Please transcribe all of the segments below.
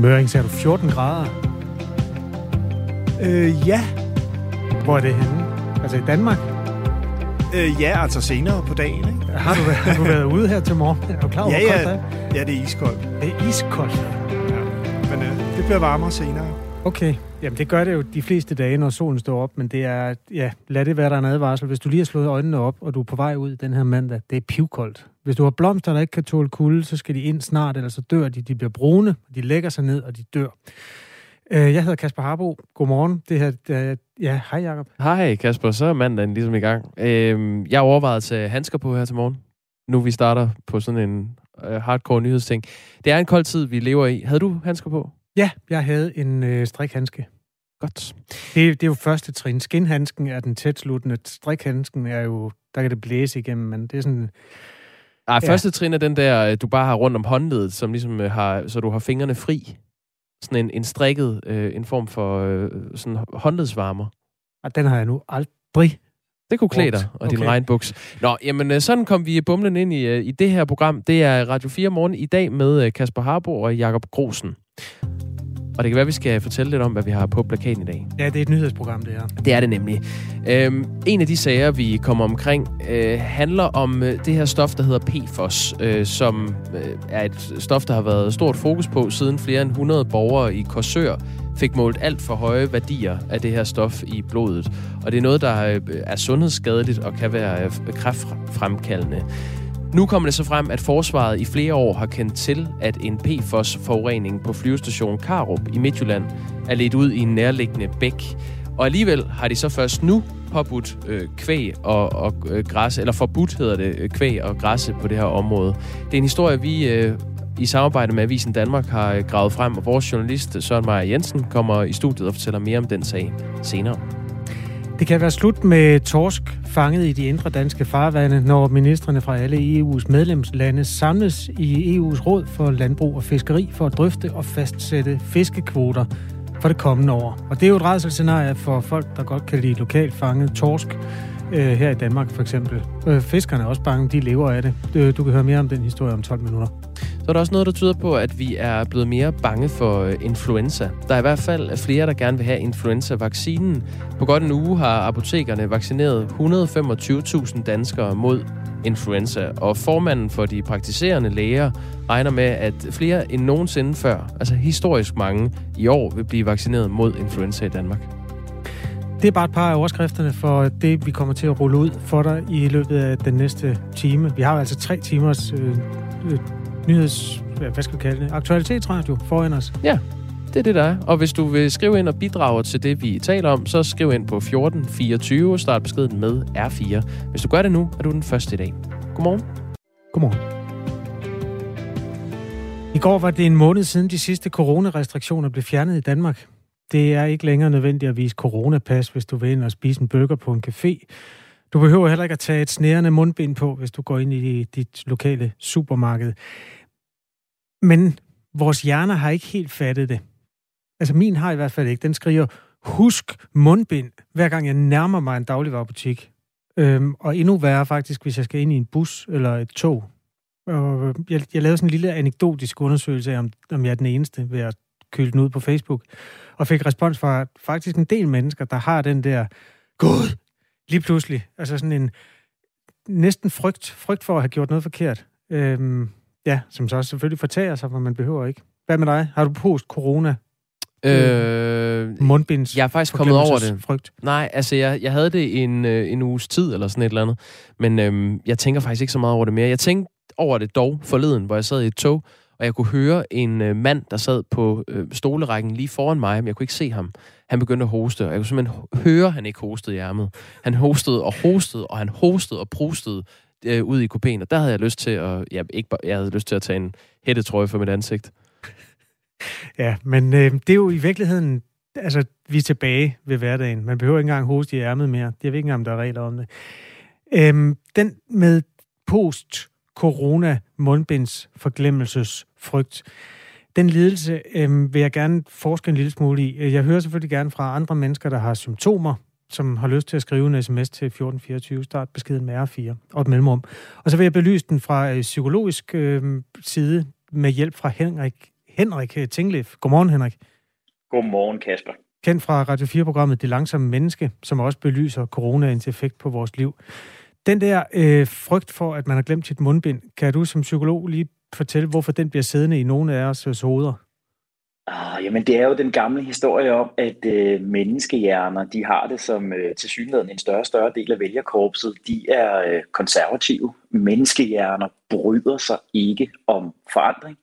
Møring, ser du 14 grader? Øh, ja. Hvor er det henne? Altså i Danmark? Øh, ja, altså senere på dagen, ikke? Har du, været- har du været ude her til morgen? Er du klar over, Ja, hvor ja. koldt det er? Ja, det er iskoldt. Det er iskoldt. Men øh, det bliver varmere senere. Okay. Jamen, det gør det jo de fleste dage, når solen står op, men det er, ja, lad det være der er en advarsel. Hvis du lige har slået øjnene op, og du er på vej ud den her mandag, det er pivkoldt. Hvis du har blomster, der ikke kan tåle kulde, så skal de ind snart, ellers så dør de. De bliver brune, de lægger sig ned, og de dør. Øh, jeg hedder Kasper Harbo. Godmorgen. Det her, det ja, hej Jacob. Hej Kasper, så er mandagen ligesom i gang. Øhm, jeg overvejede at tage handsker på her til morgen. Nu vi starter på sådan en øh, hardcore nyhedsting. Det er en kold tid, vi lever i. Havde du handsker på? Ja, jeg havde en øh, strikhandske. Godt. Det, det er jo første trin. Skinhandsken er den tætsluttende. Strikhandsken er jo, der kan det blæse igennem, men det er sådan, Ah, Ja. første trin er den der, øh, du bare har rundt om håndledet, som ligesom øh, har, så du har fingrene fri. Sådan en, en strikket, øh, en form for øh, sådan håndledsvarmer. og den har jeg nu aldrig. Det kunne klæde dig, og din Okay. regnbuks. Nå, jamen øh, sådan kom vi bumlen ind i, i det her program. Det er Radio 4 morgen i dag med Kasper Harbo og Jakob Grosen. Og det kan være, vi skal fortælle lidt om, hvad vi har på plakaten i dag. Ja, det er et nyhedsprogram, det her. Det er det nemlig. Øhm, en af de sager, vi kommer omkring, øh, handler om øh, det her stof, der hedder PFOS, øh, som øh, er et stof, der har været stort fokus på, siden flere end 100 borgere i Korsør fik målt alt for høje værdier af det her stof i blodet. Og det er noget, der øh, er sundhedsskadeligt og kan være øh, kræftfremkaldende. Nu kommer det så frem, at forsvaret i flere år har kendt til, at en PFOS-forurening på flyvestation Karup i Midtjylland er ledt ud i en nærliggende bæk. Og alligevel har de så først nu påbudt øh, kvæg og, og øh, græs, eller forbudt hedder det, øh, kvæg og græsse på det her område. Det er en historie, vi øh, i samarbejde med Avisen Danmark har øh, gravet frem, og vores journalist Søren Meyer Jensen kommer i studiet og fortæller mere om den sag senere. Det kan være slut med torsk fanget i de indre danske farvande, når ministerne fra alle EU's medlemslande samles i EU's råd for landbrug og fiskeri for at drøfte og fastsætte fiskekvoter for det kommende år. Og det er jo et redselscenarie for folk, der godt kan lide lokalt fanget torsk. Øh, her i Danmark for eksempel. Øh, fiskerne er også bange, de lever af det. Øh, du kan høre mere om den historie om 12 minutter. Er der også noget, der tyder på, at vi er blevet mere bange for øh, influenza. Der er i hvert fald flere, der gerne vil have influenza-vaccinen. På godt en uge har apotekerne vaccineret 125.000 danskere mod influenza, og formanden for de praktiserende læger regner med, at flere end nogensinde før, altså historisk mange, i år vil blive vaccineret mod influenza i Danmark. Det er bare et par af overskrifterne for det, vi kommer til at rulle ud for dig i løbet af den næste time. Vi har altså tre timers øh, øh, nyheds... Hvad skal vi kalde det? Aktualitetsradio foran os. Det er det, der er. Og hvis du vil skrive ind og bidrage til det, vi taler om, så skriv ind på 1424 og start beskeden med R4. Hvis du gør det nu, er du den første i dag. Godmorgen. Godmorgen. I går var det en måned siden de sidste coronarestriktioner blev fjernet i Danmark. Det er ikke længere nødvendigt at vise coronapas, hvis du vil ind og spise en burger på en café. Du behøver heller ikke at tage et snærende mundbind på, hvis du går ind i dit lokale supermarked. Men vores hjerner har ikke helt fattet det. Altså min har i hvert fald ikke. Den skriver, husk mundbind, hver gang jeg nærmer mig en dagligvarerbutik. Øhm, og endnu værre faktisk, hvis jeg skal ind i en bus eller et tog. Og øh, jeg, jeg lavede sådan en lille anekdotisk undersøgelse af, om, om jeg er den eneste ved at køle den ud på Facebook. Og fik respons fra faktisk en del mennesker, der har den der, Gud, lige pludselig. Altså sådan en næsten frygt, frygt for at have gjort noget forkert. Øhm, ja, som så også selvfølgelig fortager sig, hvor man behøver ikke. Hvad med dig? Har du post-corona Øh, mundbinds jeg er faktisk kommet over det. frygt? Nej, altså jeg, jeg havde det en, øh, en uges tid eller sådan et eller andet. Men øhm, jeg tænker faktisk ikke så meget over det mere. Jeg tænkte over det dog forleden, hvor jeg sad i et tog, og jeg kunne høre en øh, mand, der sad på øh, stolerækken lige foran mig, men jeg kunne ikke se ham. Han begyndte at hoste, og jeg kunne simpelthen høre, at han ikke hostede i ærmet. Han hostede og hostede, og han hostede og prustede øh, ud i kupéen, og der havde jeg lyst til at, ja, ikke bare, jeg havde lyst til at tage en hættetrøje for mit ansigt. Ja, men øh, det er jo i virkeligheden, altså vi er tilbage ved hverdagen. Man behøver ikke engang hoste i ærmet mere. Jeg ved ikke engang, om der er regler om det. Øhm, den med post-corona mundbinds forglemmelsesfrygt, den lidelse øh, vil jeg gerne forske en lille smule i. Jeg hører selvfølgelig gerne fra andre mennesker, der har symptomer, som har lyst til at skrive en sms til 1424, start beskeden med R4 og et mellemrum. Og så vil jeg belyse den fra øh, psykologisk øh, side med hjælp fra Henrik Henrik Tinglef. Godmorgen, Henrik. Godmorgen, Kasper. Kendt fra Radio 4-programmet Det Langsomme Menneske, som også belyser coronaens effekt på vores liv. Den der øh, frygt for, at man har glemt sit mundbind, kan du som psykolog lige fortælle, hvorfor den bliver siddende i nogle af os hoveder? Ah, jamen, det er jo den gamle historie om, at øh, menneskehjerner, de har det som øh, til synligheden en større og større del af vælgerkorpset. De er øh, konservative. Menneskehjerner bryder sig ikke om forandring.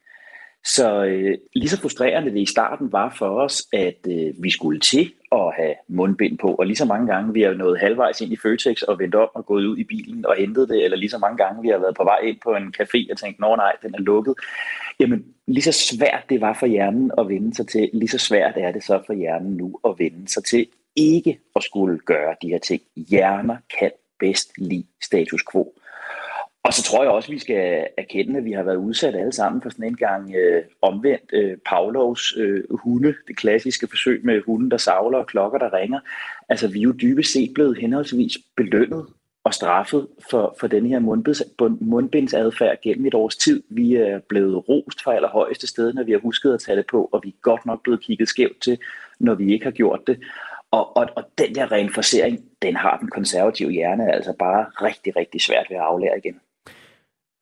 Så øh, lige så frustrerende det i starten var for os, at øh, vi skulle til at have mundbind på, og lige så mange gange vi har nået halvvejs ind i Føtex og vendt om og gået ud i bilen og hentet det, eller lige så mange gange vi har været på vej ind på en café og tænkt, nå nej, den er lukket. Jamen, lige så svært det var for hjernen at vende sig til, lige så svært er det så for hjernen nu at vende sig til ikke at skulle gøre de her ting. Hjerner kan bedst lide status quo. Og så tror jeg også, at vi skal erkende, at vi har været udsat alle sammen for sådan en gang øh, omvendt øh, Pavlovs øh, hunde, det klassiske forsøg med hunden, der savler og klokker, der ringer. Altså, vi er jo dybest set blevet henholdsvis belønnet og straffet for, for den her mundbinds, mundbindsadfærd gennem et års tid. Vi er blevet rost fra allerhøjeste sted, når vi har husket at tage det på, og vi er godt nok blevet kigget skævt til, når vi ikke har gjort det. Og, og, og den der reinforcering, den har den konservative hjerne altså bare rigtig, rigtig svært ved at aflære igen.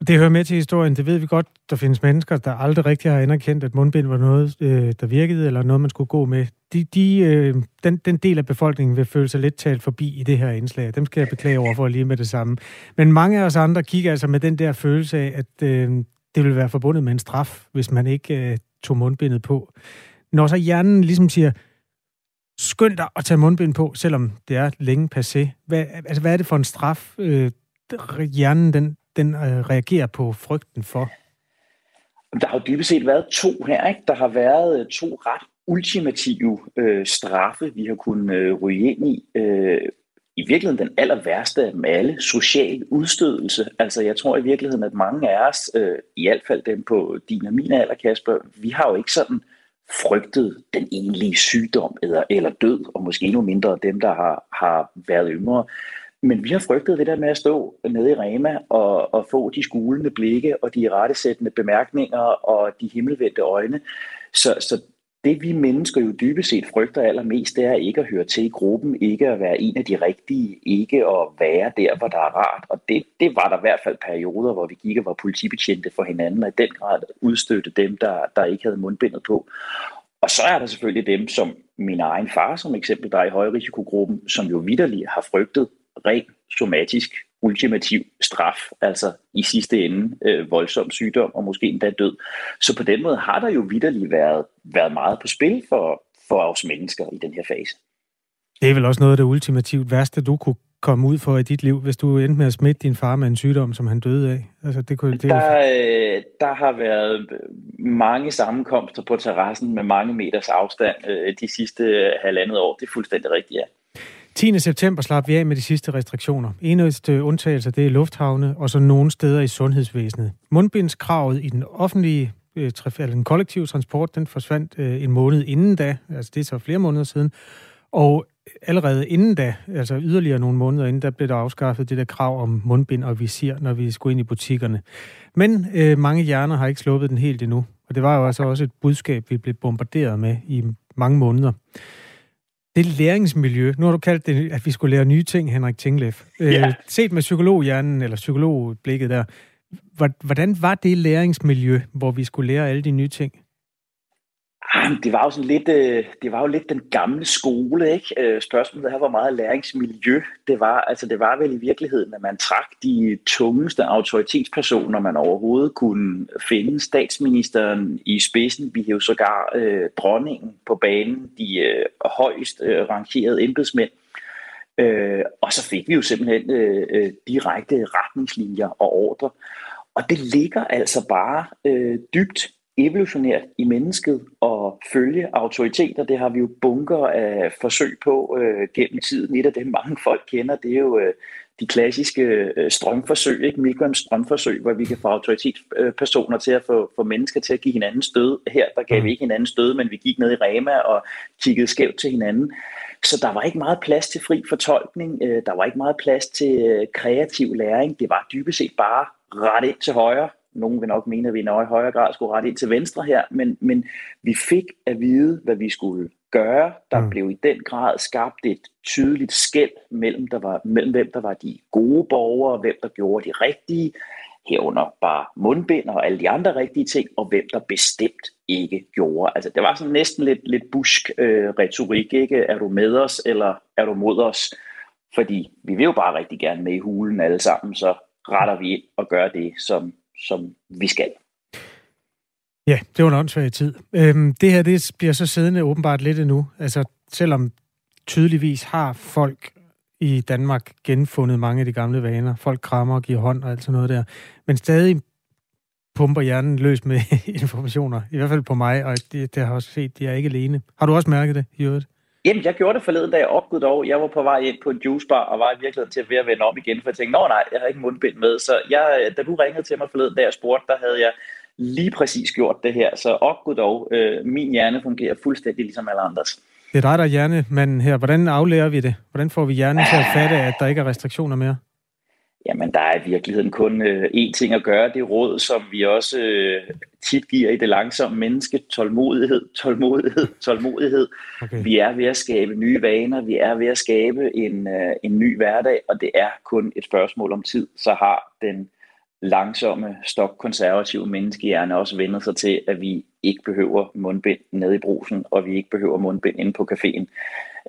Det hører med til historien. Det ved vi godt. Der findes mennesker, der aldrig rigtig har anerkendt, at mundbind var noget, øh, der virkede, eller noget, man skulle gå med. De, de, øh, den, den del af befolkningen vil føle sig lidt talt forbi i det her indslag. Dem skal jeg beklage over for lige med det samme. Men mange af os andre kigger altså med den der følelse af, at øh, det vil være forbundet med en straf, hvis man ikke øh, tog mundbindet på. Når så hjernen ligesom siger, skynd dig at tage mundbind på, selvom det er længe passé. Hvad, altså, hvad er det for en straf, øh, hjernen den, den øh, reagerer på frygten for? Der har jo dybest set været to her. Ikke? Der har været øh, to ret ultimative øh, straffe, vi har kunnet øh, ryge ind i. Øh, I virkeligheden den aller værste af dem alle, social udstødelse. Altså jeg tror i virkeligheden, at mange af os, øh, i hvert fald dem på din og min alder, Kasper, vi har jo ikke sådan frygtet den egentlige sygdom eller, eller død, og måske endnu mindre dem, der har, har været yngre. Men vi har frygtet det der med at stå nede i Rema og, og få de skulende blikke og de rettesættende bemærkninger og de himmelvendte øjne. Så, så det vi mennesker jo dybest set frygter allermest, det er ikke at høre til i gruppen, ikke at være en af de rigtige, ikke at være der, hvor der er rart. Og det, det var der i hvert fald perioder, hvor vi gik og var politibetjente for hinanden, og i den grad udstøtte dem, der, der ikke havde mundbindet på. Og så er der selvfølgelig dem, som min egen far som eksempel, der er i højrisikogruppen, som jo vidderligt har frygtet ren somatisk ultimativ straf, altså i sidste ende øh, voldsom sygdom og måske endda død. Så på den måde har der jo vidderligt været, været meget på spil for, for os mennesker i den her fase. Det er vel også noget af det ultimativt værste, du kunne komme ud for i dit liv, hvis du endte med at smitte din far med en sygdom, som han døde af? Altså, det kunne, det der, øh, der har været mange sammenkomster på terrassen med mange meters afstand øh, de sidste halvandet år. Det er fuldstændig rigtigt, ja. 10. september slap vi af med de sidste restriktioner. Eneste undtagelse det er lufthavne og så nogle steder i sundhedsvæsenet. Mundbindskravet i den offentlige øh, eller den kollektive transport, den forsvandt øh, en måned inden da, altså det er så flere måneder siden. Og allerede inden da, altså yderligere nogle måneder inden, der blev der afskaffet det der krav om mundbind og visir, når vi skulle ind i butikkerne. Men øh, mange hjerner har ikke sluppet den helt endnu. Og det var jo altså også et budskab, vi blev bombarderet med i mange måneder. Det læringsmiljø. Nu har du kaldt det, at vi skulle lære nye ting, Henrik Tinglef. Øh, ja. Øh, set med psykologhjernen, eller psykologblikket der, hvordan var det læringsmiljø, hvor vi skulle lære alle de nye ting? Ah, det var jo sådan lidt, øh, det var jo lidt den gamle skole, ikke? Øh, spørgsmålet her, hvor meget læringsmiljø det var. Altså det var vel i virkeligheden, at man trak de tungeste autoritetspersoner, man overhovedet kunne finde. Statsministeren i spidsen, vi jo sågar øh, dronningen på banen, de øh, højst øh, rangerede embedsmænd. Øh, og så fik vi jo simpelthen øh, øh direkte retningslinjer og ordre. Og det ligger altså bare øh, dybt evolutionært i mennesket at følge autoriteter. Det har vi jo bunker af forsøg på øh, gennem tiden. Et af dem, mange folk kender, det er jo øh, de klassiske øh, strømforsøg, ikke? Milgrams strømforsøg, hvor vi kan få autoritetspersoner til at få, få mennesker til at give hinanden stød. Her der gav vi mm. ikke hinanden stød, men vi gik ned i Rema og kiggede skævt til hinanden. Så der var ikke meget plads til fri fortolkning, øh, der var ikke meget plads til øh, kreativ læring. Det var dybest set bare ret ind til højre, nogen vil nok mene, at vi i højere grad skulle rette ind til venstre her, men, men vi fik at vide, hvad vi skulle gøre. Der mm. blev i den grad skabt et tydeligt skæld mellem, der var, mellem hvem der var de gode borgere, og hvem der gjorde de rigtige, herunder bare mundbind og alle de andre rigtige ting, og hvem der bestemt ikke gjorde. Altså det var sådan næsten lidt, lidt busk øh, retorik, ikke? Er du med os, eller er du mod os? Fordi vi vil jo bare rigtig gerne med i hulen alle sammen, så retter vi ind og gør det, som, som vi skal. Ja, det var en åndssvag tid. Øhm, det her det bliver så siddende åbenbart lidt endnu. Altså, selvom tydeligvis har folk i Danmark genfundet mange af de gamle vaner. Folk krammer og giver hånd og alt sådan noget der. Men stadig pumper hjernen løs med informationer. I hvert fald på mig, og det, det har jeg også set, de er ikke alene. Har du også mærket det, Jørgen? Jamen, jeg gjorde det forleden, da jeg opgud dog. Jeg var på vej ind på en juicebar, og var i virkeligheden til at være vende om igen, for jeg tænkte, nå nej, jeg har ikke mundbind med. Så jeg, da du ringede til mig forleden, da jeg spurgte, der havde jeg lige præcis gjort det her. Så opgud dog, øh, min hjerne fungerer fuldstændig ligesom alle andres. Det er dig, der er hjernemanden her. Hvordan aflærer vi det? Hvordan får vi hjernen til at fatte, at der ikke er restriktioner mere? Jamen, der er i virkeligheden kun øh, én ting at gøre. Det råd, som vi også øh, tit giver i det langsomme menneske. Tålmodighed, tålmodighed, tålmodighed. Okay. Vi er ved at skabe nye vaner. Vi er ved at skabe en, øh, en ny hverdag, og det er kun et spørgsmål om tid. Så har den langsomme, stokkonservative menneskehjerne også vendt sig til, at vi ikke behøver mundbind nede i brusen, og vi ikke behøver mundbind inde på caféen.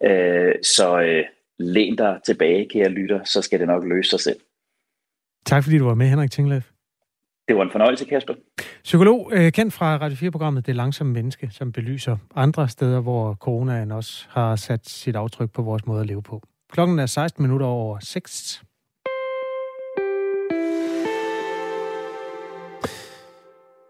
Øh, så øh, læn dig tilbage, kære lytter, så skal det nok løse sig selv. Tak fordi du var med, Henrik Tinglev. Det var en fornøjelse, Kasper. Psykolog, øh, kendt fra Radio 4-programmet Det Langsomme Menneske, som belyser andre steder, hvor coronaen også har sat sit aftryk på vores måde at leve på. Klokken er 16 minutter over 6.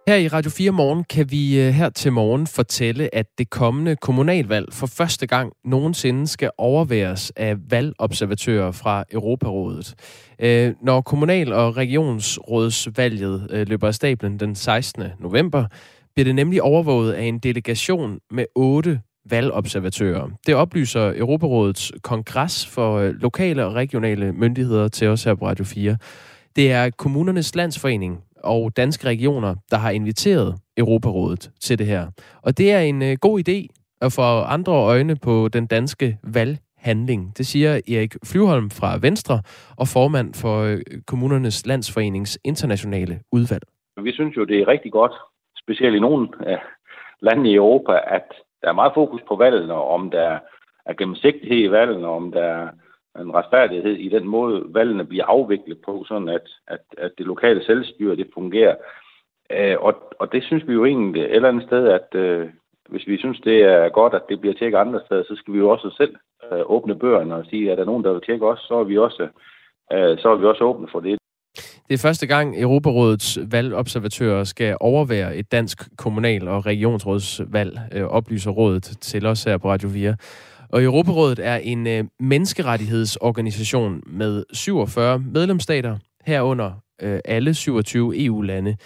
Her i Radio 4 Morgen kan vi øh, her til morgen fortælle, at det kommende kommunalvalg for første gang nogensinde skal overværes af valgobservatører fra Europarådet. Øh, når kommunal- og regionsrådsvalget øh, løber af stablen den 16. november, bliver det nemlig overvåget af en delegation med otte valgobservatører. Det oplyser Europarådets kongres for lokale og regionale myndigheder til os her på Radio 4. Det er kommunernes landsforening, og danske regioner, der har inviteret Europarådet til det her. Og det er en øh, god idé at få andre øjne på den danske valghandling. Det siger Erik Flyvholm fra Venstre og formand for øh, kommunernes landsforenings internationale udvalg. Vi synes jo, det er rigtig godt, specielt i nogle af landene i Europa, at der er meget fokus på valgene, om der er gennemsigtighed i valgene, om der er en retfærdighed i den måde, valgene bliver afviklet på, sådan at, at, at det lokale selvstyre det fungerer. Øh, og, og det synes vi jo egentlig et eller andet sted, at øh, hvis vi synes, det er godt, at det bliver tjekket andre steder, så skal vi jo også selv øh, åbne bøgerne og sige, at er der nogen, der vil tjekke os, så er vi også, øh, så er vi også åbne for det. Det er første gang, Europarådets valgobservatører skal overvære et dansk kommunal- og regionsrådsvalg, øh, oplyser rådet til os her på Radio 4. Og Europarådet er en øh, menneskerettighedsorganisation med 47 medlemsstater, herunder øh, alle 27 EU-lande.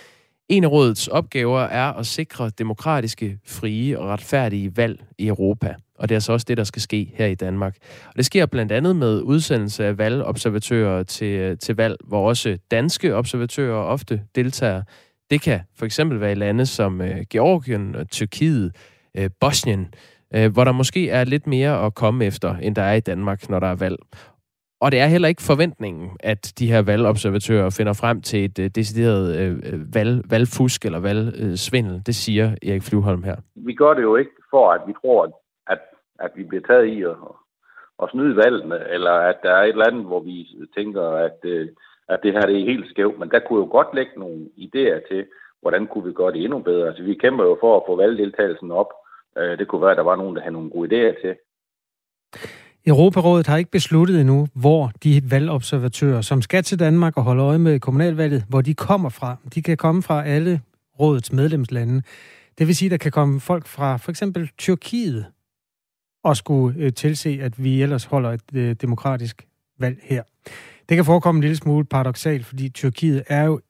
En af rådets opgaver er at sikre demokratiske, frie og retfærdige valg i Europa. Og det er så også det, der skal ske her i Danmark. Og det sker blandt andet med udsendelse af valgobservatører til, øh, til valg, hvor også danske observatører ofte deltager. Det kan for eksempel være i lande som øh, Georgien, øh, Tyrkiet, øh, Bosnien, øh, hvor der måske er lidt mere at komme efter, end der er i Danmark, når der er valg. Og det er heller ikke forventningen, at de her valgobservatører finder frem til et øh, decideret øh, øh, valg, valgfusk eller valgsvindel. Det siger Erik Flyvholm her. Vi gør det jo ikke for, at vi tror, at, at vi bliver taget i at, at snyde valgene, eller at der er et eller andet, hvor vi tænker, at, at det her det er helt skævt. Men der kunne jo godt lægge nogle idéer til, hvordan kunne vi gøre det endnu bedre. Altså, vi kæmper jo for at få valgdeltagelsen op, Øh, det kunne være, at der var nogen, der havde nogle gode idéer til. Europarådet har ikke besluttet endnu, hvor de valgobservatører, som skal til Danmark og holde øje med kommunalvalget, hvor de kommer fra. De kan komme fra alle rådets medlemslande. Det vil sige, at der kan komme folk fra for eksempel Tyrkiet og skulle øh, tilse, at vi ellers holder et øh, demokratisk valg her. Det kan forekomme en lille smule paradoxalt, fordi Tyrkiet er jo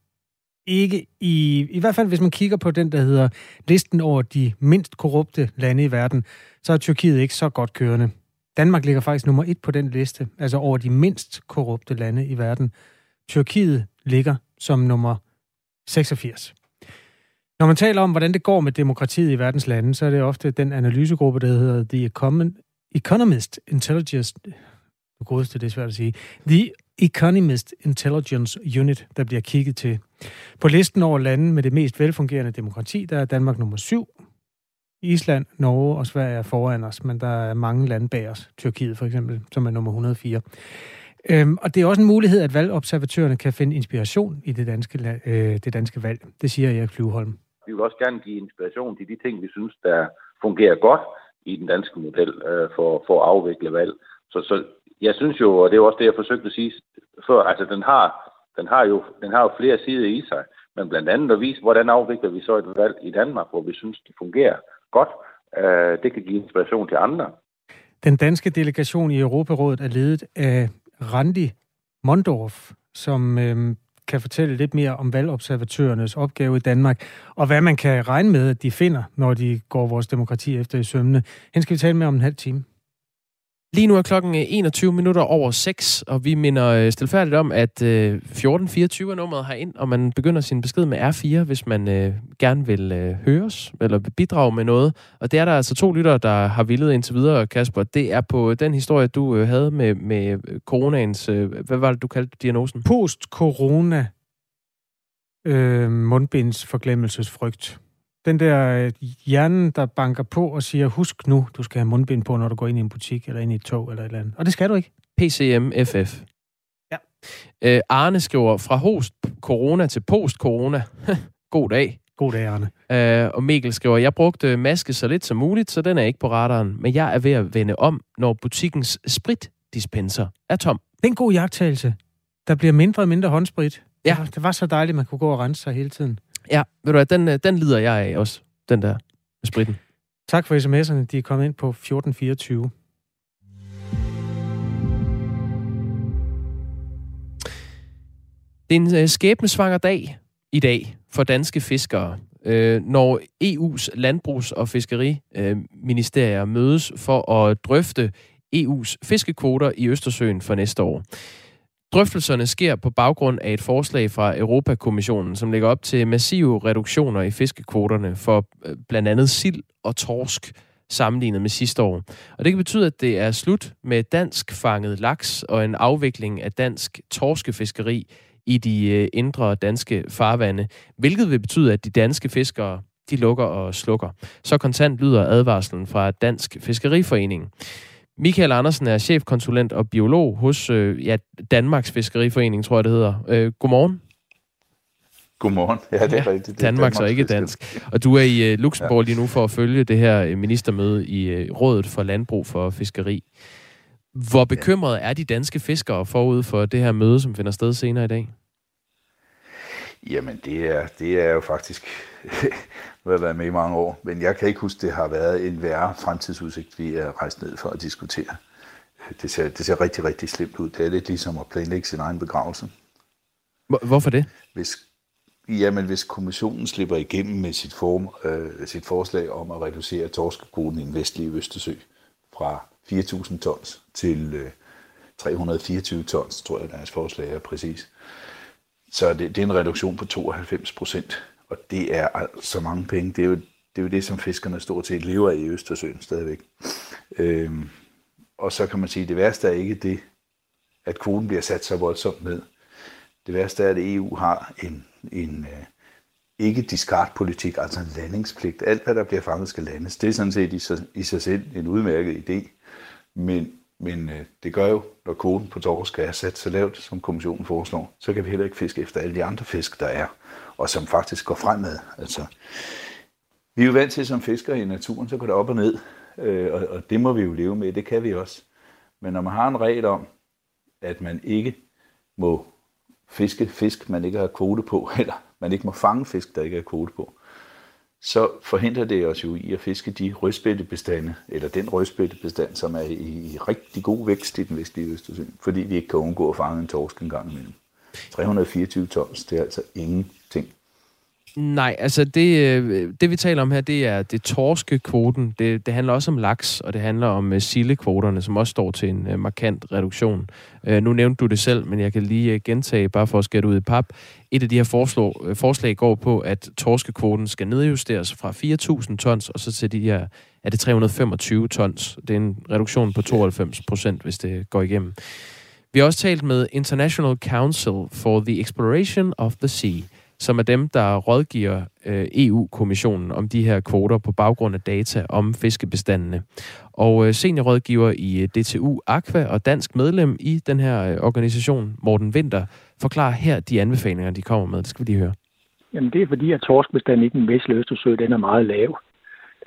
ikke i, i hvert fald hvis man kigger på den, der hedder listen over de mindst korrupte lande i verden, så er Tyrkiet ikke så godt kørende. Danmark ligger faktisk nummer et på den liste, altså over de mindst korrupte lande i verden. Tyrkiet ligger som nummer 86. Når man taler om, hvordan det går med demokratiet i verdens lande, så er det ofte den analysegruppe, der hedder The Economist Intelligence på godeste, det er svært at sige. The Economist Intelligence Unit, der bliver kigget til. På listen over lande med det mest velfungerende demokrati, der er Danmark nummer syv. Island, Norge og Sverige er foran os, men der er mange lande bag os. Tyrkiet for eksempel, som er nummer 104. Øhm, og det er også en mulighed, at valgobservatørerne kan finde inspiration i det danske, øh, det danske valg. Det siger Erik Flyveholm. Vi vil også gerne give inspiration til de ting, vi synes, der fungerer godt i den danske model øh, for, for at afvikle valg. Så, så jeg synes jo, og det er også det, jeg forsøgte at sige før, altså den har, den har, jo, den har jo flere sider i sig, men blandt andet at vise, hvordan afvikler vi så et valg i Danmark, hvor vi synes, det fungerer godt. Øh, det kan give inspiration til andre. Den danske delegation i Europarådet er ledet af Randi Mondorf, som øh, kan fortælle lidt mere om valgobservatørernes opgave i Danmark, og hvad man kan regne med, at de finder, når de går vores demokrati efter i sømne. Hen skal vi tale med om en halv time. Lige nu er klokken øh, 21 minutter over 6, og vi minder øh, stilfærdigt om, at øh, 1424 er nummeret herind, og man begynder sin besked med R4, hvis man øh, gerne vil øh, høres eller bidrage med noget. Og det er der altså to lyttere, der har villet indtil videre, Kasper. Det er på den historie, du øh, havde med, med coronaens... Øh, hvad var det, du kaldte diagnosen? Post-corona øh, mundbindsforglemmelsesfrygt den der øh, hjernen, der banker på og siger, husk nu, du skal have mundbind på, når du går ind i en butik eller ind i et tog eller et eller andet. Og det skal du ikke. PCMFF. Ja. Øh, Arne skriver, fra host corona til post corona. God dag. God dag, Arne. Øh, og Mikkel skriver, jeg brugte maske så lidt som muligt, så den er ikke på radaren. Men jeg er ved at vende om, når butikkens spritdispenser er tom. Det er en god jagttagelse. Der bliver mindre og mindre håndsprit. Ja. Det var så dejligt, at man kunne gå og rense sig hele tiden. Ja, ved du hvad, den, øh, den lider jeg af også, den der med spritten. Tak for sms'erne. De er kommet ind på 1424. Det er en øh, skæbnesvanger dag i dag for danske fiskere, øh, når EU's landbrugs- og fiskeriministerier mødes for at drøfte EU's fiskekvoter i Østersøen for næste år. Drøftelserne sker på baggrund af et forslag fra Europakommissionen, som lægger op til massive reduktioner i fiskekvoterne for øh, blandt andet sild og torsk sammenlignet med sidste år. Og det kan betyde, at det er slut med dansk fanget laks og en afvikling af dansk torskefiskeri i de øh, indre danske farvande, hvilket vil betyde, at de danske fiskere de lukker og slukker. Så kontant lyder advarslen fra Dansk Fiskeriforening. Michael Andersen er chefkonsulent og biolog hos øh, ja, Danmarks Fiskeriforening, tror jeg det hedder. Øh, godmorgen. Godmorgen. Ja, det er ja, rigtigt. Det er Danmarks og ikke dansk. Og du er i uh, Luxembourg ja. lige nu for at følge det her ministermøde i uh, Rådet for Landbrug for Fiskeri. Hvor bekymrede ja. er de danske fiskere forud for det her møde, som finder sted senere i dag? Jamen, det er, det er jo faktisk nu har jeg været med i mange år, men jeg kan ikke huske, det har været en værre fremtidsudsigt, vi er rejst ned for at diskutere. Det ser, det ser rigtig, rigtig slemt ud. Det er lidt ligesom at planlægge sin egen begravelse. Hvorfor det? Hvis, jamen, hvis kommissionen slipper igennem med sit, form, øh, sit forslag om at reducere torskekvoten i den vestlige Østersø fra 4.000 tons til øh, 324 tons, tror jeg, deres forslag er præcis. Så det, det er en reduktion på 92 procent. Og det er altså mange penge. Det er jo det, er jo det som fiskerne stort set lever af i Østersøen stadigvæk. Øhm, og så kan man sige, at det værste er ikke det, at kvoten bliver sat så voldsomt ned. Det værste er, at EU har en, en uh, ikke discard-politik, altså en landingspligt. Alt, hvad der bliver fanget, skal landes. Det er sådan set i sig, i sig selv en udmærket idé. Men, men øh, det gør jo, når kvoten på torsk er sat så lavt, som kommissionen foreslår, så kan vi heller ikke fiske efter alle de andre fisk, der er og som faktisk går fremad. Altså, vi er jo vant til som fiskere i naturen, så går det op og ned, øh, og, og det må vi jo leve med, det kan vi også. Men når man har en regel om, at man ikke må fiske fisk, man ikke har kvote på, eller man ikke må fange fisk, der ikke er kvote på, så forhindrer det os jo i at fiske de rødspættebestande, eller den rødspættebestand, som er i, rigtig god vækst i den vestlige Østersøen, fordi vi ikke kan undgå at fange en torsk en gang imellem. 324 tons, det er altså ingenting. Nej, altså det, øh, det vi taler om her, det er det torskekvoten. Det, det handler også om laks, og det handler om uh, som også står til en uh, markant reduktion. Uh, nu nævnte du det selv, men jeg kan lige uh, gentage, bare for at skære ud i pap. Et af de her forslag, uh, forslag går på, at torskekvoten skal nedjusteres fra 4.000 tons, og så til de her, er det 325 tons. Det er en reduktion på 92 procent, hvis det går igennem. Vi har også talt med International Council for the Exploration of the Sea, som er dem, der rådgiver øh, EU-kommissionen om de her kvoter på baggrund af data om fiskebestandene. Og øh, seniorrådgiver i øh, DTU Aqua og dansk medlem i den her øh, organisation, Morten Winter, forklarer her de anbefalinger, de kommer med. Det skal vi lige høre. Jamen det er fordi, at torskbestanden i den vestlige Østersø, den er meget lav.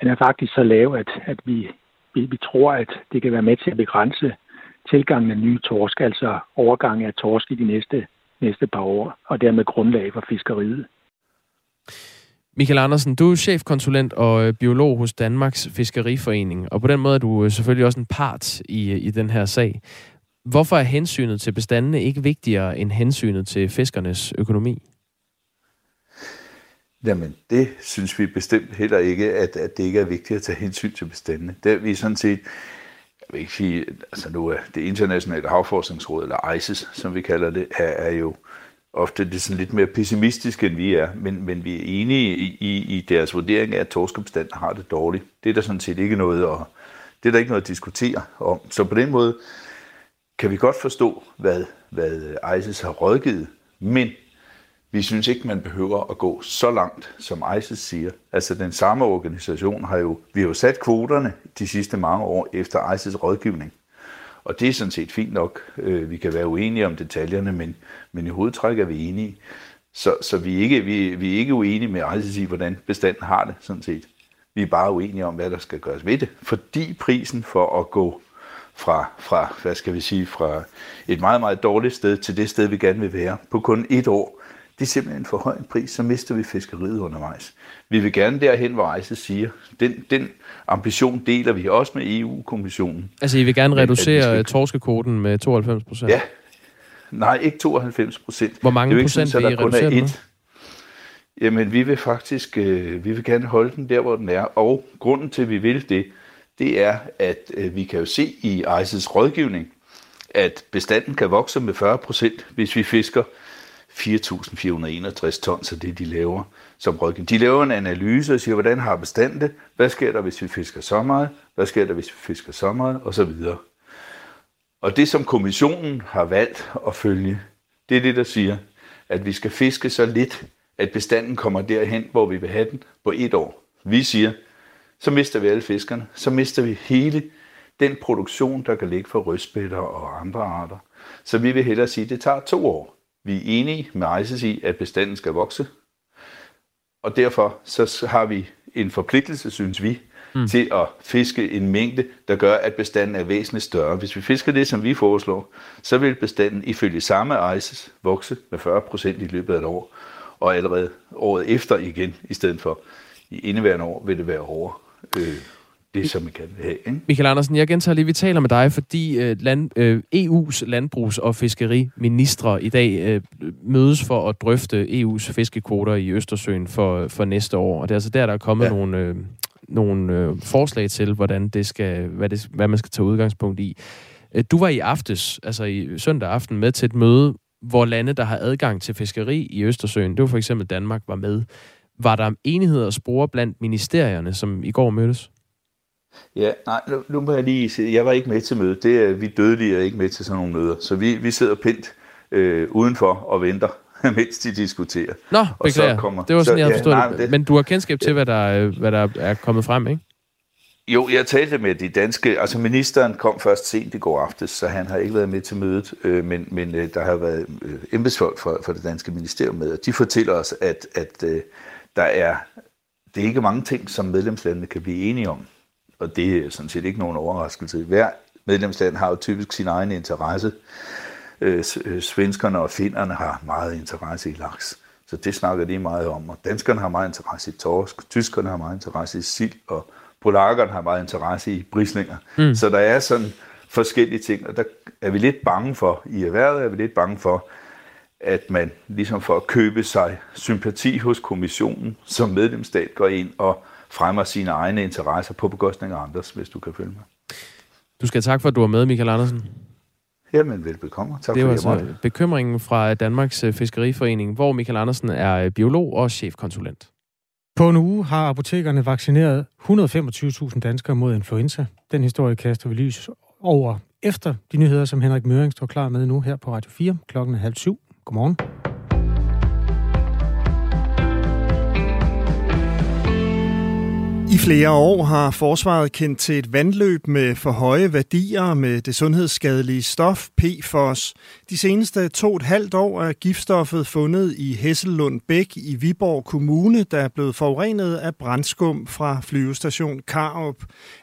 Den er faktisk så lav, at, at vi, vi, vi tror, at det kan være med til at begrænse tilgangen af nye torsk, altså overgang af torsk i de næste næste par år, og dermed grundlag for fiskeriet. Michael Andersen, du er chefkonsulent og øh, biolog hos Danmarks Fiskeriforening, og på den måde er du øh, selvfølgelig også en part i, øh, i den her sag. Hvorfor er hensynet til bestandene ikke vigtigere end hensynet til fiskernes økonomi? Jamen, det synes vi bestemt heller ikke, at, at det ikke er vigtigt at tage hensyn til bestandene. Det er vi sådan set jeg vil ikke sige, altså nu er det internationale havforskningsråd, eller ICES, som vi kalder det, er, er jo ofte det sådan lidt mere pessimistisk, end vi er, men, men vi er enige i, i, i deres vurdering af, at torskebestanden har det dårligt. Det er der sådan set ikke noget at, det er der ikke noget at diskutere om. Så på den måde kan vi godt forstå, hvad, hvad ICES har rådgivet, men vi synes ikke, man behøver at gå så langt, som ISIS siger. Altså den samme organisation har jo, vi har jo sat kvoterne de sidste mange år efter ISIS rådgivning. Og det er sådan set fint nok. Øh, vi kan være uenige om detaljerne, men, men i hovedtræk er vi enige. Så, så vi, er ikke, vi, vi er ikke uenige med ISIS i, hvordan bestanden har det, sådan set. Vi er bare uenige om, hvad der skal gøres ved det. Fordi prisen for at gå fra, fra, hvad skal vi sige, fra et meget, meget dårligt sted til det sted, vi gerne vil være, på kun et år, det er simpelthen for høj en pris, så mister vi fiskeriet undervejs. Vi vil gerne derhen, hvor ICE siger, den, den ambition deler vi også med EU-kommissionen. Altså, I vil gerne reducere skal... torskekoden med 92 procent? Ja. Nej, ikke 92 procent. Hvor mange procent vil I reducere den Jamen, vi vil faktisk øh, vi vil gerne holde den der, hvor den er. Og grunden til, at vi vil det, det er, at øh, vi kan jo se i ICE's rådgivning, at bestanden kan vokse med 40 procent, hvis vi fisker 4.461 tons af det, de laver som rådgivning. De laver en analyse og siger, hvordan har bestanden det? Hvad sker der, hvis vi fisker så meget? Hvad sker der, hvis vi fisker så meget? Og så videre. Og det, som kommissionen har valgt at følge, det er det, der siger, at vi skal fiske så lidt, at bestanden kommer derhen, hvor vi vil have den på et år. Vi siger, så mister vi alle fiskerne. Så mister vi hele den produktion, der kan ligge for rødspætter og andre arter. Så vi vil hellere sige, at det tager to år. Vi er enige med ICES i, at bestanden skal vokse, og derfor så har vi en forpligtelse, synes vi, mm. til at fiske en mængde, der gør, at bestanden er væsentligt større. Hvis vi fisker det, som vi foreslår, så vil bestanden ifølge samme ICES vokse med 40 procent i løbet af et år, og allerede året efter igen, i stedet for i indeværende år, vil det være over øh, det, som vi kan have. Ikke? Michael Andersen, jeg gentager lige, vi taler med dig, fordi øh, land, øh, EU's landbrugs- og fiskeriministre i dag øh, mødes for at drøfte EU's fiskekvoter i Østersøen for, for næste år. Og det er altså der, der er kommet ja. nogle, øh, nogle øh, forslag til, hvordan det skal, hvad, det, hvad man skal tage udgangspunkt i. Øh, du var i aftes, altså i søndag aften, med til et møde, hvor lande, der har adgang til fiskeri i Østersøen, det var for eksempel Danmark, var med. Var der enighed at spore blandt ministerierne, som i går mødtes? Ja, nej, nu, nu må jeg lige sige, jeg var ikke med til mødet. Det er, vi dødelige er ikke med til sådan nogle møder. Så vi, vi sidder pint øh, udenfor og venter, mens de diskuterer. Nå, beklager. Og så kommer, det var sådan, så, jeg havde forstået ja, nej, det. Men du har kendskab til, hvad, der, hvad der er kommet frem, ikke? Jo, jeg talte med de danske, altså ministeren kom først sent i går aftes, så han har ikke været med til mødet, øh, men, men øh, der har været øh, embedsfolk fra, fra det danske ministerium med, og de fortæller os, at, at øh, der er, det er ikke mange ting, som medlemslandene kan blive enige om og det er sådan set ikke nogen overraskelse. Hver medlemsland har jo typisk sin egen interesse. Øh, øh, svenskerne og finnerne har meget interesse i laks, så det snakker de meget om. Og danskerne har meget interesse i torsk, tyskerne har meget interesse i sild, og polakkerne har meget interesse i brislinger. Mm. Så der er sådan forskellige ting, og der er vi lidt bange for, i erhvervet er vi lidt bange for, at man ligesom for at købe sig sympati hos kommissionen som medlemsstat går ind og fremmer sine egne interesser på bekostning af andres, hvis du kan følge mig. Du skal tak for, at du var med, Michael Andersen. Jamen, velbekomme. Tak det for var det, altså bekymringen fra Danmarks øh, Fiskeriforening, hvor Michael Andersen er øh, biolog og chefkonsulent. På en uge har apotekerne vaccineret 125.000 danskere mod influenza. Den historie kaster vi lys over efter de nyheder, som Henrik Møring står klar med nu her på Radio 4 klokken halv syv. Godmorgen. I flere år har forsvaret kendt til et vandløb med for høje værdier med det sundhedsskadelige stof PFOS. De seneste to og et halvt år er giftstoffet fundet i Hessellund Bæk i Viborg Kommune, der er blevet forurenet af brændskum fra flyvestation Karup.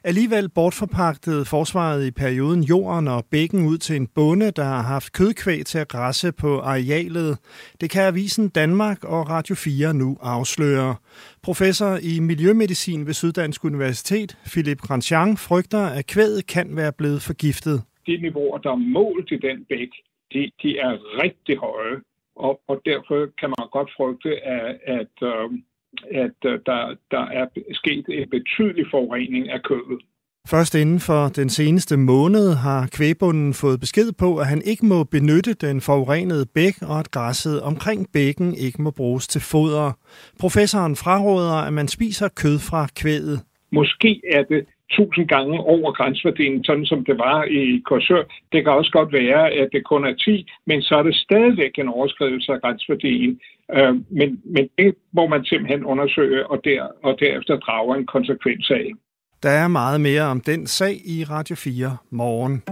Alligevel bortforpagtede forsvaret i perioden jorden og bækken ud til en bonde, der har haft kødkvæg til at græsse på arealet. Det kan Avisen Danmark og Radio 4 nu afsløre. Professor i miljømedicin ved Syddansk Universitet, Philip Grandjean, frygter, at kvædet kan være blevet forgiftet. De niveauer, der er målt i den bæk, de, de er rigtig høje, og, og derfor kan man godt frygte, at, at, øhm, at øh, der, der er sket en betydelig forurening af kødet. Først inden for den seneste måned har kvægbunden fået besked på, at han ikke må benytte den forurenede bæk, og at græsset omkring bækken ikke må bruges til foder. Professoren fraråder, at man spiser kød fra kvæget. Måske er det tusind gange over grænsværdien, sådan som det var i Korsør. Det kan også godt være, at det kun er 10, men så er det stadigvæk en overskridelse af grænsværdien. Øh, men, men det må man simpelthen undersøge og, der, og derefter drage en konsekvens af. Der er meget mere om den sag i Radio 4 morgen.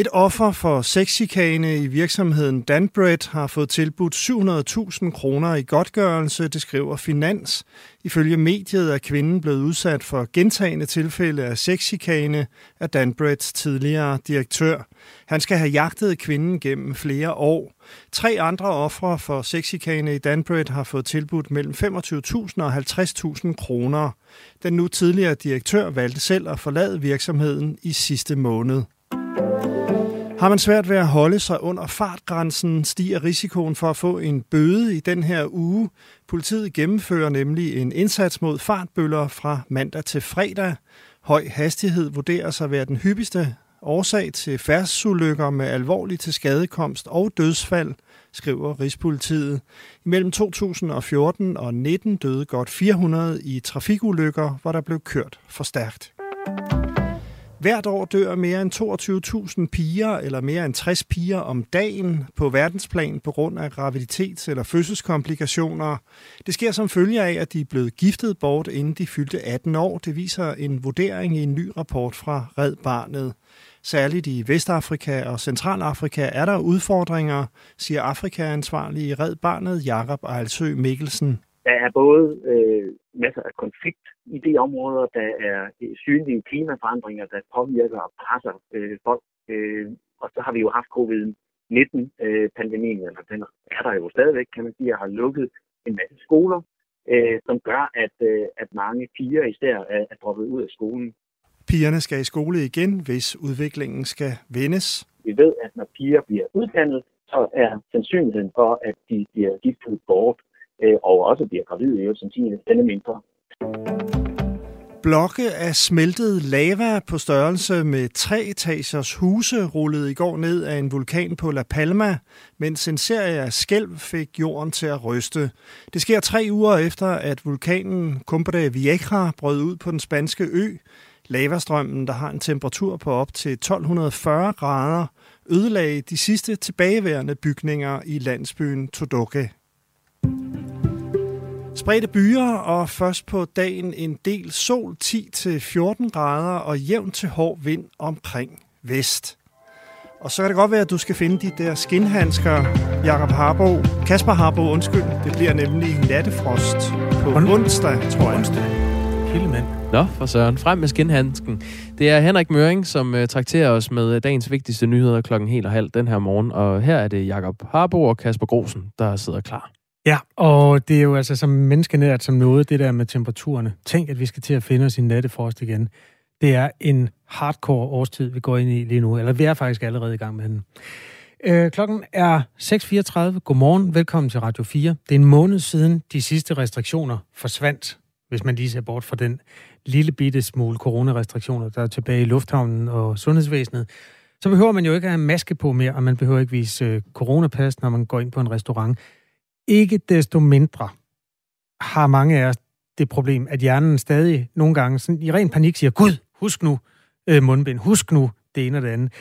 Et offer for sexchikane i virksomheden Danbred har fået tilbudt 700.000 kroner i godtgørelse, det skriver Finans. Ifølge mediet er kvinden blevet udsat for gentagende tilfælde af sexchikane af Danbreds tidligere direktør. Han skal have jagtet kvinden gennem flere år. Tre andre ofre for sexchikane i Danbred har fået tilbudt mellem 25.000 og 50.000 kroner. Den nu tidligere direktør valgte selv at forlade virksomheden i sidste måned. Har man svært ved at holde sig under fartgrænsen, stiger risikoen for at få en bøde i den her uge. Politiet gennemfører nemlig en indsats mod fartbøller fra mandag til fredag. Høj hastighed vurderes at være den hyppigste årsag til færdsulykker med alvorlig tilskadekomst og dødsfald, skriver Rigspolitiet. Imellem 2014 og 19 døde godt 400 i trafikulykker, hvor der blev kørt for stærkt. Hvert år dør mere end 22.000 piger eller mere end 60 piger om dagen på verdensplan på grund af graviditets- eller fødselskomplikationer. Det sker som følge af, at de er blevet giftet bort, inden de fyldte 18 år. Det viser en vurdering i en ny rapport fra Red Barnet. Særligt i Vestafrika og Centralafrika er der udfordringer, siger Afrika-ansvarlig i Red Barnet Jakob Ejlsø Mikkelsen. Der er både øh, masser af konflikt i de områder, der er øh, synlige klimaforandringer, der påvirker og presser øh, folk. Øh, og så har vi jo haft covid-19-pandemien, øh, eller den er der jo stadigvæk, kan man sige, og har lukket en masse skoler, øh, som gør, at, øh, at mange piger især er, er droppet ud af skolen. Pigerne skal i skole igen, hvis udviklingen skal vendes. Vi ved, at når piger bliver uddannet, så er sandsynligheden for, at de bliver giftet bort øh, og også bliver gravide, jo sandsynligvis denne mindre. Blokke af smeltet lava på størrelse med tre etagers huse rullede i går ned af en vulkan på La Palma, mens en serie af skælv fik jorden til at ryste. Det sker tre uger efter, at vulkanen Cumbre Vieja brød ud på den spanske ø. Lavastrømmen, der har en temperatur på op til 1240 grader, ødelagde de sidste tilbageværende bygninger i landsbyen Todoque. Spredte byer, og først på dagen en del sol 10-14 grader og jævn til hård vind omkring vest. Og så kan det godt være, at du skal finde de der skinhandsker, Jakob Harbo, Kasper Harbo, undskyld. Det bliver nemlig nattefrost på On- onsdag, tror jeg. Onsdag. Hildemand. Nå, for søren. Frem med skinhandsken. Det er Henrik Møring, som uh, trakterer os med dagens vigtigste nyheder klokken helt og halv den her morgen. Og her er det Jakob Harbo og Kasper Grosen, der sidder klar. Ja, og det er jo altså som menneskenært som noget, det der med temperaturerne. Tænk, at vi skal til at finde os i nattefrost igen. Det er en hardcore årstid, vi går ind i lige nu, eller vi er faktisk allerede i gang med den. Øh, klokken er 6.34. Godmorgen. Velkommen til Radio 4. Det er en måned siden de sidste restriktioner forsvandt, hvis man lige ser bort fra den lille bitte smule coronarestriktioner, der er tilbage i lufthavnen og sundhedsvæsenet. Så behøver man jo ikke at have maske på mere, og man behøver ikke vise øh, coronapas, når man går ind på en restaurant. Ikke desto mindre har mange af os det problem, at hjernen stadig nogle gange sådan, i ren panik siger, Gud, husk nu øh, mundbind, husk nu det ene og det andet.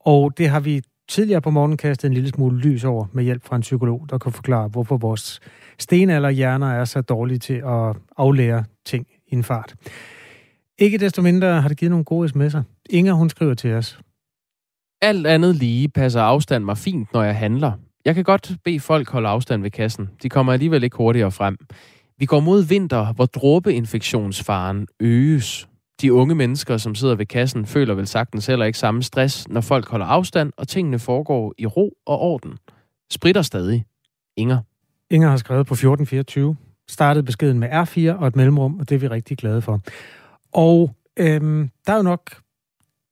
Og det har vi tidligere på morgenen kastet en lille smule lys over med hjælp fra en psykolog, der kan forklare, hvorfor vores stenalderhjerner er så dårlige til at aflære ting i en fart. Ikke desto mindre har det givet nogle gode sms'er. Inger, hun skriver til os. Alt andet lige passer afstand mig fint, når jeg handler. Jeg kan godt bede folk holde afstand ved kassen. De kommer alligevel ikke hurtigere frem. Vi går mod vinter, hvor dråbeinfektionsfaren øges. De unge mennesker, som sidder ved kassen, føler vel sagtens heller ikke samme stress, når folk holder afstand, og tingene foregår i ro og orden. Spritter stadig. Inger. Inger har skrevet på 1424, startede beskeden med R4 og et mellemrum, og det er vi rigtig glade for. Og øhm, der er jo nok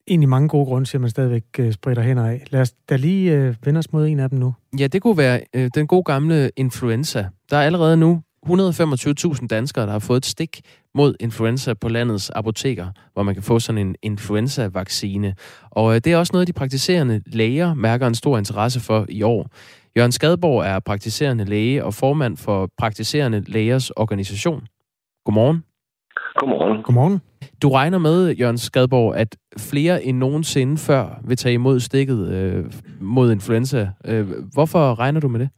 egentlig mange gode grunde til, at man stadigvæk øh, spritter hænder af. Lad os da lige øh, vende os mod en af dem nu. Ja, det kunne være øh, den gode gamle influenza. Der er allerede nu 125.000 danskere, der har fået et stik mod influenza på landets apoteker, hvor man kan få sådan en influenza-vaccine. Og øh, det er også noget, de praktiserende læger mærker en stor interesse for i år. Jørgen Skadborg er praktiserende læge og formand for Praktiserende Lægers Organisation. Godmorgen. Godmorgen. Godmorgen. Du regner med, Jørgen Skadborg, at flere end nogensinde før vil tage imod stikket øh, mod influenza. Øh, hvorfor regner du med det?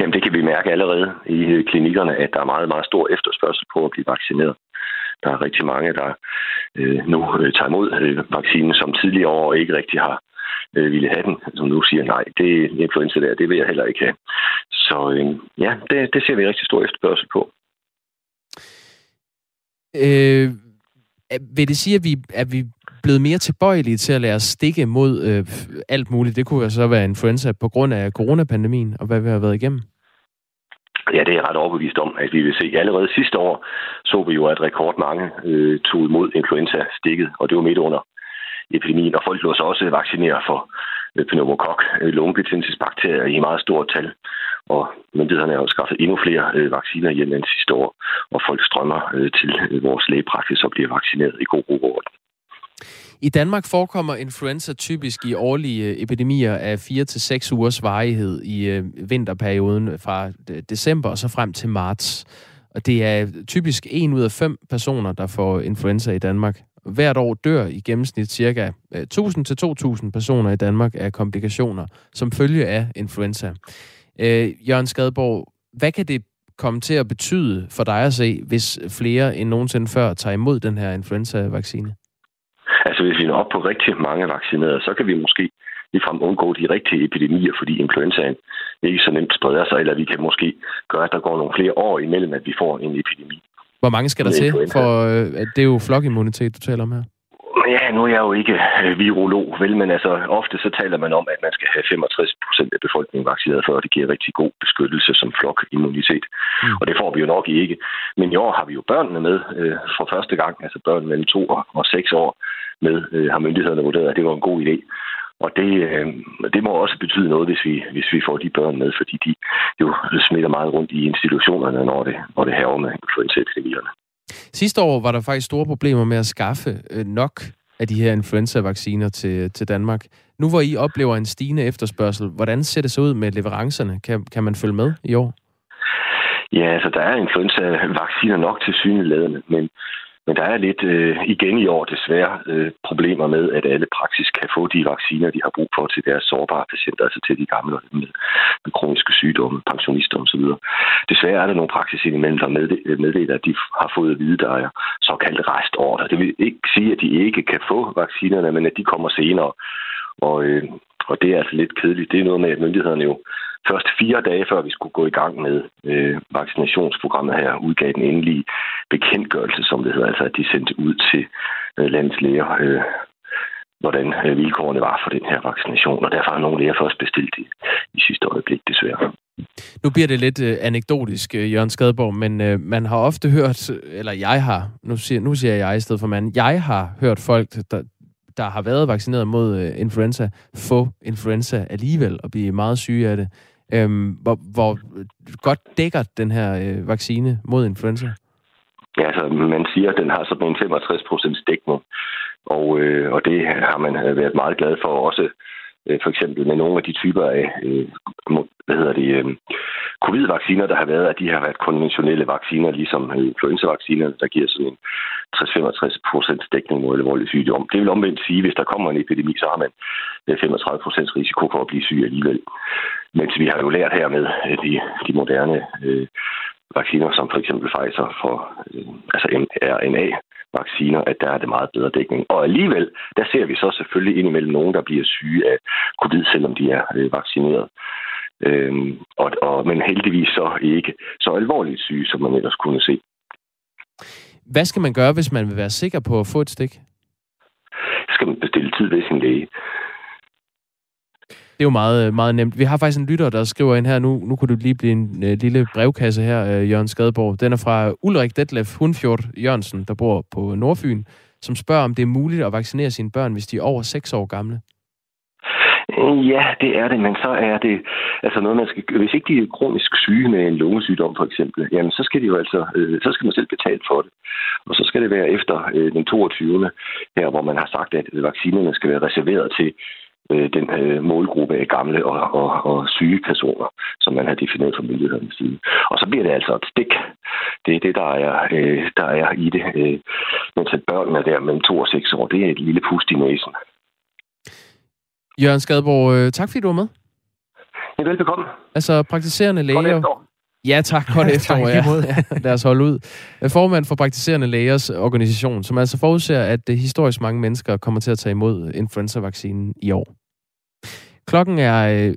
Jamen det kan vi mærke allerede i klinikkerne, at der er meget, meget stor efterspørgsel på at blive vaccineret. Der er rigtig mange, der øh, nu øh, tager imod øh, vaccinen, som tidligere år ikke rigtig har øh, ville have den, som nu siger, nej, det er influenza der, det vil jeg heller ikke have. Så øh, ja, det, det ser vi rigtig stor efterspørgsel på. Øh, vil det sige, at vi, at vi blevet mere tilbøjelige til at lade os stikke mod øh, alt muligt? Det kunne jo så være influenza på grund af coronapandemien og hvad vi har været igennem. Ja, det er jeg ret overbevist om, at vi vil se. Allerede sidste år så vi jo, at rekordmange øh, tog imod influenza-stikket, og det var midt under epidemien, og folk lå så også vaccinere for øh, pneumokok, øh, lungebetændelsesbakterier i meget stort tal. Og myndighederne har jo skaffet endnu flere øh, vacciner hjem end sidste år, og folk strømmer øh, til øh, vores lægepraksis og bliver vaccineret i god ro i Danmark forekommer influenza typisk i årlige øh, epidemier af 4 til seks ugers varighed i øh, vinterperioden fra øh, december og så frem til marts. Og det er typisk en ud af fem personer, der får influenza i Danmark. Hvert år dør i gennemsnit cirka øh, 1000 til 2000 personer i Danmark af komplikationer som følge af influenza. Øh, Jørgen Skadborg, hvad kan det komme til at betyde for dig at se, hvis flere end nogensinde før tager imod den her influenza-vaccine? Altså hvis vi når op på rigtig mange vaccinerede, så kan vi måske ligefrem undgå de rigtige epidemier, fordi influenzaen ikke så nemt spreder sig, eller vi kan måske gøre, at der går nogle flere år imellem, at vi får en epidemi. Hvor mange skal der til? For øh, det er jo flokimmunitet, du taler om her. Ja, nu er jeg jo ikke øh, virolog, vel, men altså ofte så taler man om, at man skal have 65 procent af befolkningen vaccineret, før det giver rigtig god beskyttelse som flokimmunitet. Mm. Og det får vi jo nok ikke. Men i år har vi jo børnene med øh, for første gang, altså børn mellem 2 og 6 år med, øh, har myndighederne vurderet, at det var en god idé. Og det, øh, det må også betyde noget, hvis vi, hvis vi får de børn med, fordi de jo smitter meget rundt i institutionerne, når det, når det haver med influenzaepidemierne. Sidste år var der faktisk store problemer med at skaffe øh, nok af de her influenza-vacciner til, til Danmark. Nu hvor I oplever en stigende efterspørgsel, hvordan ser det så ud med leverancerne? Kan, kan man følge med i år? Ja, altså der er influenza-vacciner nok til syneladende, men men der er lidt øh, igen i år desværre øh, problemer med, at alle praksis kan få de vacciner, de har brug for til deres sårbare patienter, altså til de gamle med, med kroniske sygdomme, pensionister osv. Desværre er der nogle praksis indimellem, der øh, meddeler, at de har fået at vide, der er såkaldte restorder. Det vil ikke sige, at de ikke kan få vaccinerne, men at de kommer senere. Og, øh, og det er altså lidt kedeligt. Det er noget med, at myndighederne jo først fire dage før vi skulle gå i gang med øh, vaccinationsprogrammet her, udgav den endelige bekendtgørelse, som det hedder, altså at de sendte ud til øh, landets læger, øh, hvordan øh, vilkårene var for den her vaccination, og derfor har nogle læger først bestilt i, i sidste øjeblik, desværre. Nu bliver det lidt øh, anekdotisk, øh, Jørgen Skadborg, men øh, man har ofte hørt, eller jeg har, nu siger, nu siger jeg i stedet for mand, jeg har hørt folk, der, der har været vaccineret mod øh, influenza, få influenza alligevel og blive meget syge af det. Øhm, hvor, hvor godt dækker den her øh, vaccine mod influenza? Ja, altså man siger, at den har sådan en 65% dækning, og, øh, og det har man været meget glad for også øh, for eksempel med nogle af de typer af øh, hvad hedder det, øh, covid-vacciner, der har været, at de har været konventionelle vacciner, ligesom øh, influenza-vacciner, der giver sådan en 60-65% dækning mod alvorlig sygdom. Det vil omvendt sige, at hvis der kommer en epidemi, så har man øh, 35% risiko for at blive syg alligevel. Mens vi har jo lært her med øh, de, de moderne øh, vacciner, som for eksempel Pfizer for øh, altså mRNA, vacciner, at der er det meget bedre dækning. Og alligevel, der ser vi så selvfølgelig indimellem nogen, der bliver syge af covid, selvom de er øh, vaccineret. Øhm, og, og, men heldigvis så ikke så alvorligt syge, som man ellers kunne se. Hvad skal man gøre, hvis man vil være sikker på at få et stik? Skal man bestille tid ved sin læge. Det er jo meget, øh, meget nemt. Vi har faktisk en lytter, der skriver ind her, nu, nu kunne du lige blive en øh, lille brevkasse her, øh, Jørgen Skadeborg. Den er fra Ulrik Detlef Hundfjord Jørgensen, der bor på Nordfyn, som spørger, om det er muligt at vaccinere sine børn, hvis de er over 6 år gamle. Ja, det er det, men så er det altså noget, man skal... Hvis ikke de er kronisk syge med en lungesygdom, for eksempel, jamen så skal de jo altså... Øh, så skal man selv betale for det. Og så skal det være efter øh, den 22. her, hvor man har sagt, at vaccinerne skal være reserveret til øh, den øh, målgruppe af gamle og, og, og syge personer, som man har defineret fra myndighedernes side. Og så bliver det altså et stik. Det er det, der er, øh, der er i det. Øh, mens at børnene der mellem 2 og 6 år, det er et lille pust i næsen. Jørgen Skadborg, tak fordi du var med. Ja, velbekomme. Altså praktiserende læger... Ja, tak. Godt efterår, ja. ja. Lad os holde ud. Formand for Praktiserende Lægers Organisation, som altså forudser, at det historisk mange mennesker kommer til at tage imod influenza-vaccinen i år. Klokken er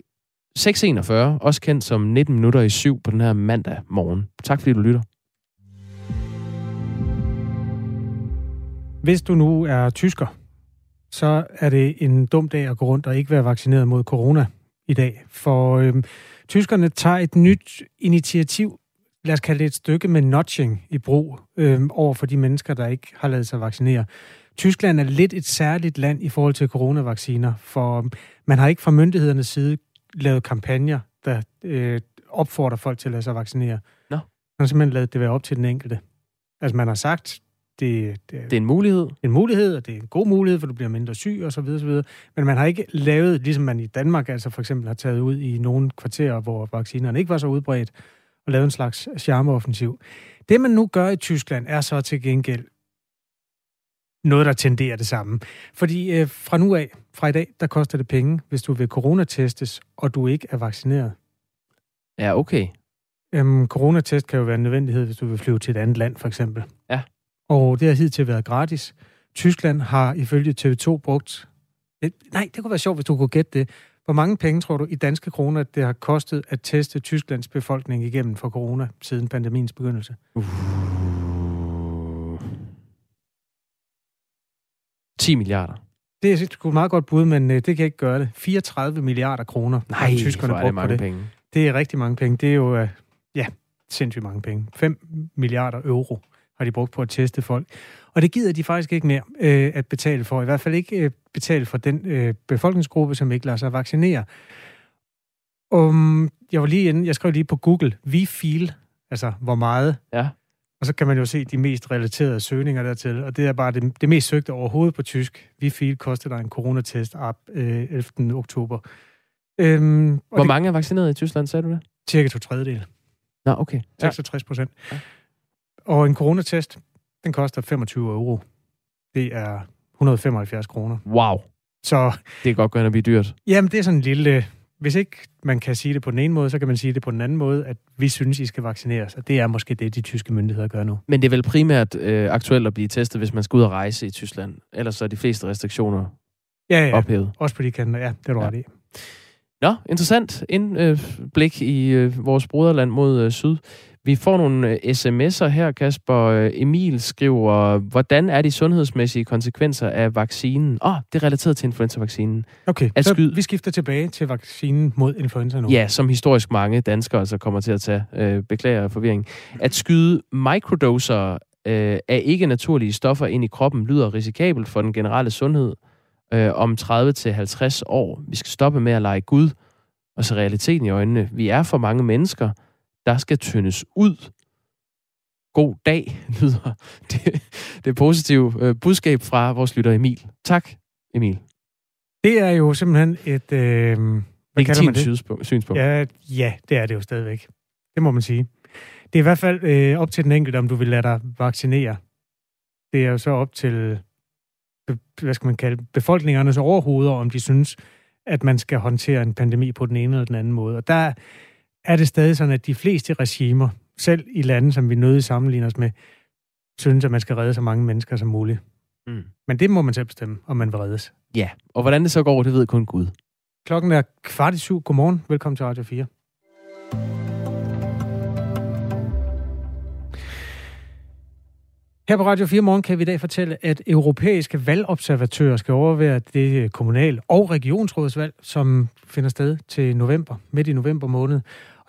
6.41, øh, også kendt som 19 minutter i syv på den her mandag morgen. Tak fordi du lytter. Hvis du nu er tysker, så er det en dum dag at gå rundt og ikke være vaccineret mod corona i dag. For øhm, tyskerne tager et nyt initiativ, lad os kalde det et stykke med notching i brug øhm, over for de mennesker, der ikke har lavet sig vaccinere. Tyskland er lidt et særligt land i forhold til coronavacciner, for man har ikke fra myndighedernes side lavet kampagner, der øh, opfordrer folk til at lade sig vaccinere. Nå. Man har simpelthen lavet det være op til den enkelte. Altså man har sagt, det, det, det er en mulighed. En mulighed, og det er en god mulighed, for du bliver mindre syg og så videre, så videre. Men man har ikke lavet, ligesom man i Danmark altså for eksempel har taget ud i nogle kvarterer, hvor vaccinerne ikke var så udbredt, og lavet en slags charmeoffensiv. Det, man nu gør i Tyskland, er så til gengæld noget, der tenderer det samme. Fordi øh, fra nu af, fra i dag, der koster det penge, hvis du vil coronatestes, og du ikke er vaccineret. Ja, okay. Øhm, coronatest kan jo være en nødvendighed, hvis du vil flyve til et andet land, for eksempel. Ja og det har hidtil været gratis. Tyskland har ifølge TV2 brugt... Nej, det kunne være sjovt, hvis du kunne gætte det. Hvor mange penge tror du i danske kroner, det har kostet at teste Tysklands befolkning igennem for corona siden pandemiens begyndelse? Uh. 10 milliarder. Det er et meget godt bud, men øh, det kan ikke gøre det. 34 milliarder kroner Nej, har tyskerne brugt mange på det. Penge. Det er rigtig mange penge. Det er jo, øh, ja, sindssygt mange penge. 5 milliarder euro har de brugt på at teste folk. Og det gider de faktisk ikke mere øh, at betale for. I hvert fald ikke øh, betale for den øh, befolkningsgruppe, som ikke lader sig vaccinere. Um, jeg var lige inde, jeg skrev lige på Google, vi feel, altså hvor meget. Ja. Og så kan man jo se de mest relaterede søgninger dertil, og det er bare det, det mest søgte overhovedet på tysk. Vi feel koster dig en coronatest op øh, 11. oktober. Øhm, Hvor det, mange er vaccineret i Tyskland, sagde du det? Cirka to tredjedel. Nå, okay. 66 procent. Ja. Og en coronatest, den koster 25 euro. Det er 175 kroner. Wow. Så... Det kan godt gå hen og blive dyrt. Jamen, det er sådan en lille... Hvis ikke man kan sige det på den ene måde, så kan man sige det på den anden måde, at vi synes, I skal vaccineres. Og det er måske det, de tyske myndigheder gør nu. Men det er vel primært øh, aktuelt at blive testet, hvis man skal ud og rejse i Tyskland. Ellers så er de fleste restriktioner ja, ja. ophævet. Også på de kanter, ja. Det er du ja. ret i. Nå, interessant indblik øh, i øh, vores broderland mod øh, syd. Vi får nogle øh, sms'er her, Kasper. Øh, Emil skriver, hvordan er de sundhedsmæssige konsekvenser af vaccinen? Åh, oh, det er relateret til influenza-vaccinen. Okay, at så skyde... vi skifter tilbage til vaccinen mod influenza nu. Ja, som historisk mange danskere altså kommer til at tage. Øh, beklager forvirring. At skyde microdoser øh, af ikke naturlige stoffer ind i kroppen lyder risikabelt for den generelle sundhed. øh, om 30-50 år. Vi skal stoppe med at lege Gud og se realiteten i øjnene. Vi er for mange mennesker, der skal tyndes ud. God dag, lyder det, det positive øh, budskab fra vores lytter Emil. Tak, Emil. Det er jo simpelthen et... Øh, hvad kalder man det? synspunkt. Ja, ja, det er det jo stadigvæk. Det må man sige. Det er i hvert fald øh, op til den enkelte, om du vil lade dig vaccinere. Det er jo så op til, hvad skal man kalde befolkningernes overhoveder, om de synes, at man skal håndtere en pandemi på den ene eller den anden måde. Og der er det stadig sådan, at de fleste regimer, selv i lande, som vi nødig sammenligner os med, synes, at man skal redde så mange mennesker som muligt. Mm. Men det må man selv bestemme, om man vil reddes. Ja, og hvordan det så går, det ved kun Gud. Klokken er kvart i syv. Godmorgen. Velkommen til Radio 4. Her på Radio 4 Morgen kan vi i dag fortælle, at europæiske valgobservatører skal overvære det kommunal- og regionsrådsvalg, som finder sted til november, midt i november måned.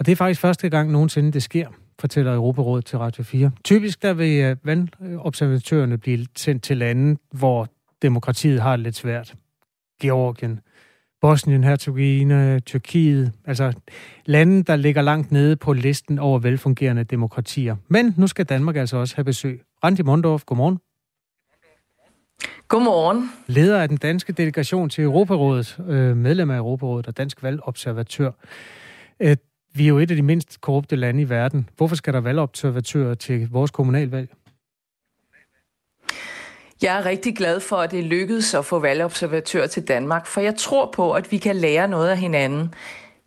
Og det er faktisk første gang nogensinde, det sker, fortæller Europarådet til Radio 4. Typisk der vil øh, valgobservatørerne blive sendt til lande, hvor demokratiet har det lidt svært. Georgien, Bosnien, Herzegovina, Tyrkiet, altså lande, der ligger langt nede på listen over velfungerende demokratier. Men nu skal Danmark altså også have besøg. Randi Mondorf, godmorgen. Godmorgen. Leder af den danske delegation til Europarådet, øh, medlem af Europarådet og dansk valgobservatør. Vi er jo et af de mindst korrupte lande i verden. Hvorfor skal der valgobservatører til vores kommunalvalg? Jeg er rigtig glad for, at det lykkedes at få valgobservatører til Danmark, for jeg tror på, at vi kan lære noget af hinanden.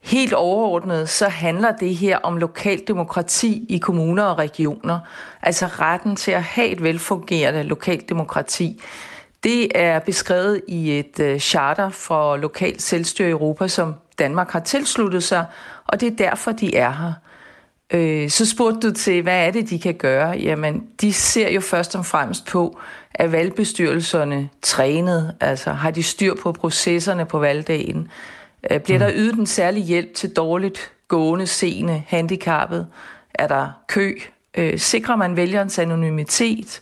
Helt overordnet, så handler det her om lokalt demokrati i kommuner og regioner. Altså retten til at have et velfungerende lokalt demokrati. Det er beskrevet i et øh, charter for lokalt selvstyre i Europa, som Danmark har tilsluttet sig, og det er derfor, de er her. Øh, så spurgte du til, hvad er det, de kan gøre? Jamen, de ser jo først og fremmest på, at valgbestyrelserne trænet? Altså, har de styr på processerne på valgdagen? Øh, bliver der mm. ydet en særlig hjælp til dårligt gående, seende, handicappet? Er der kø? Øh, sikrer man vælgerens anonymitet?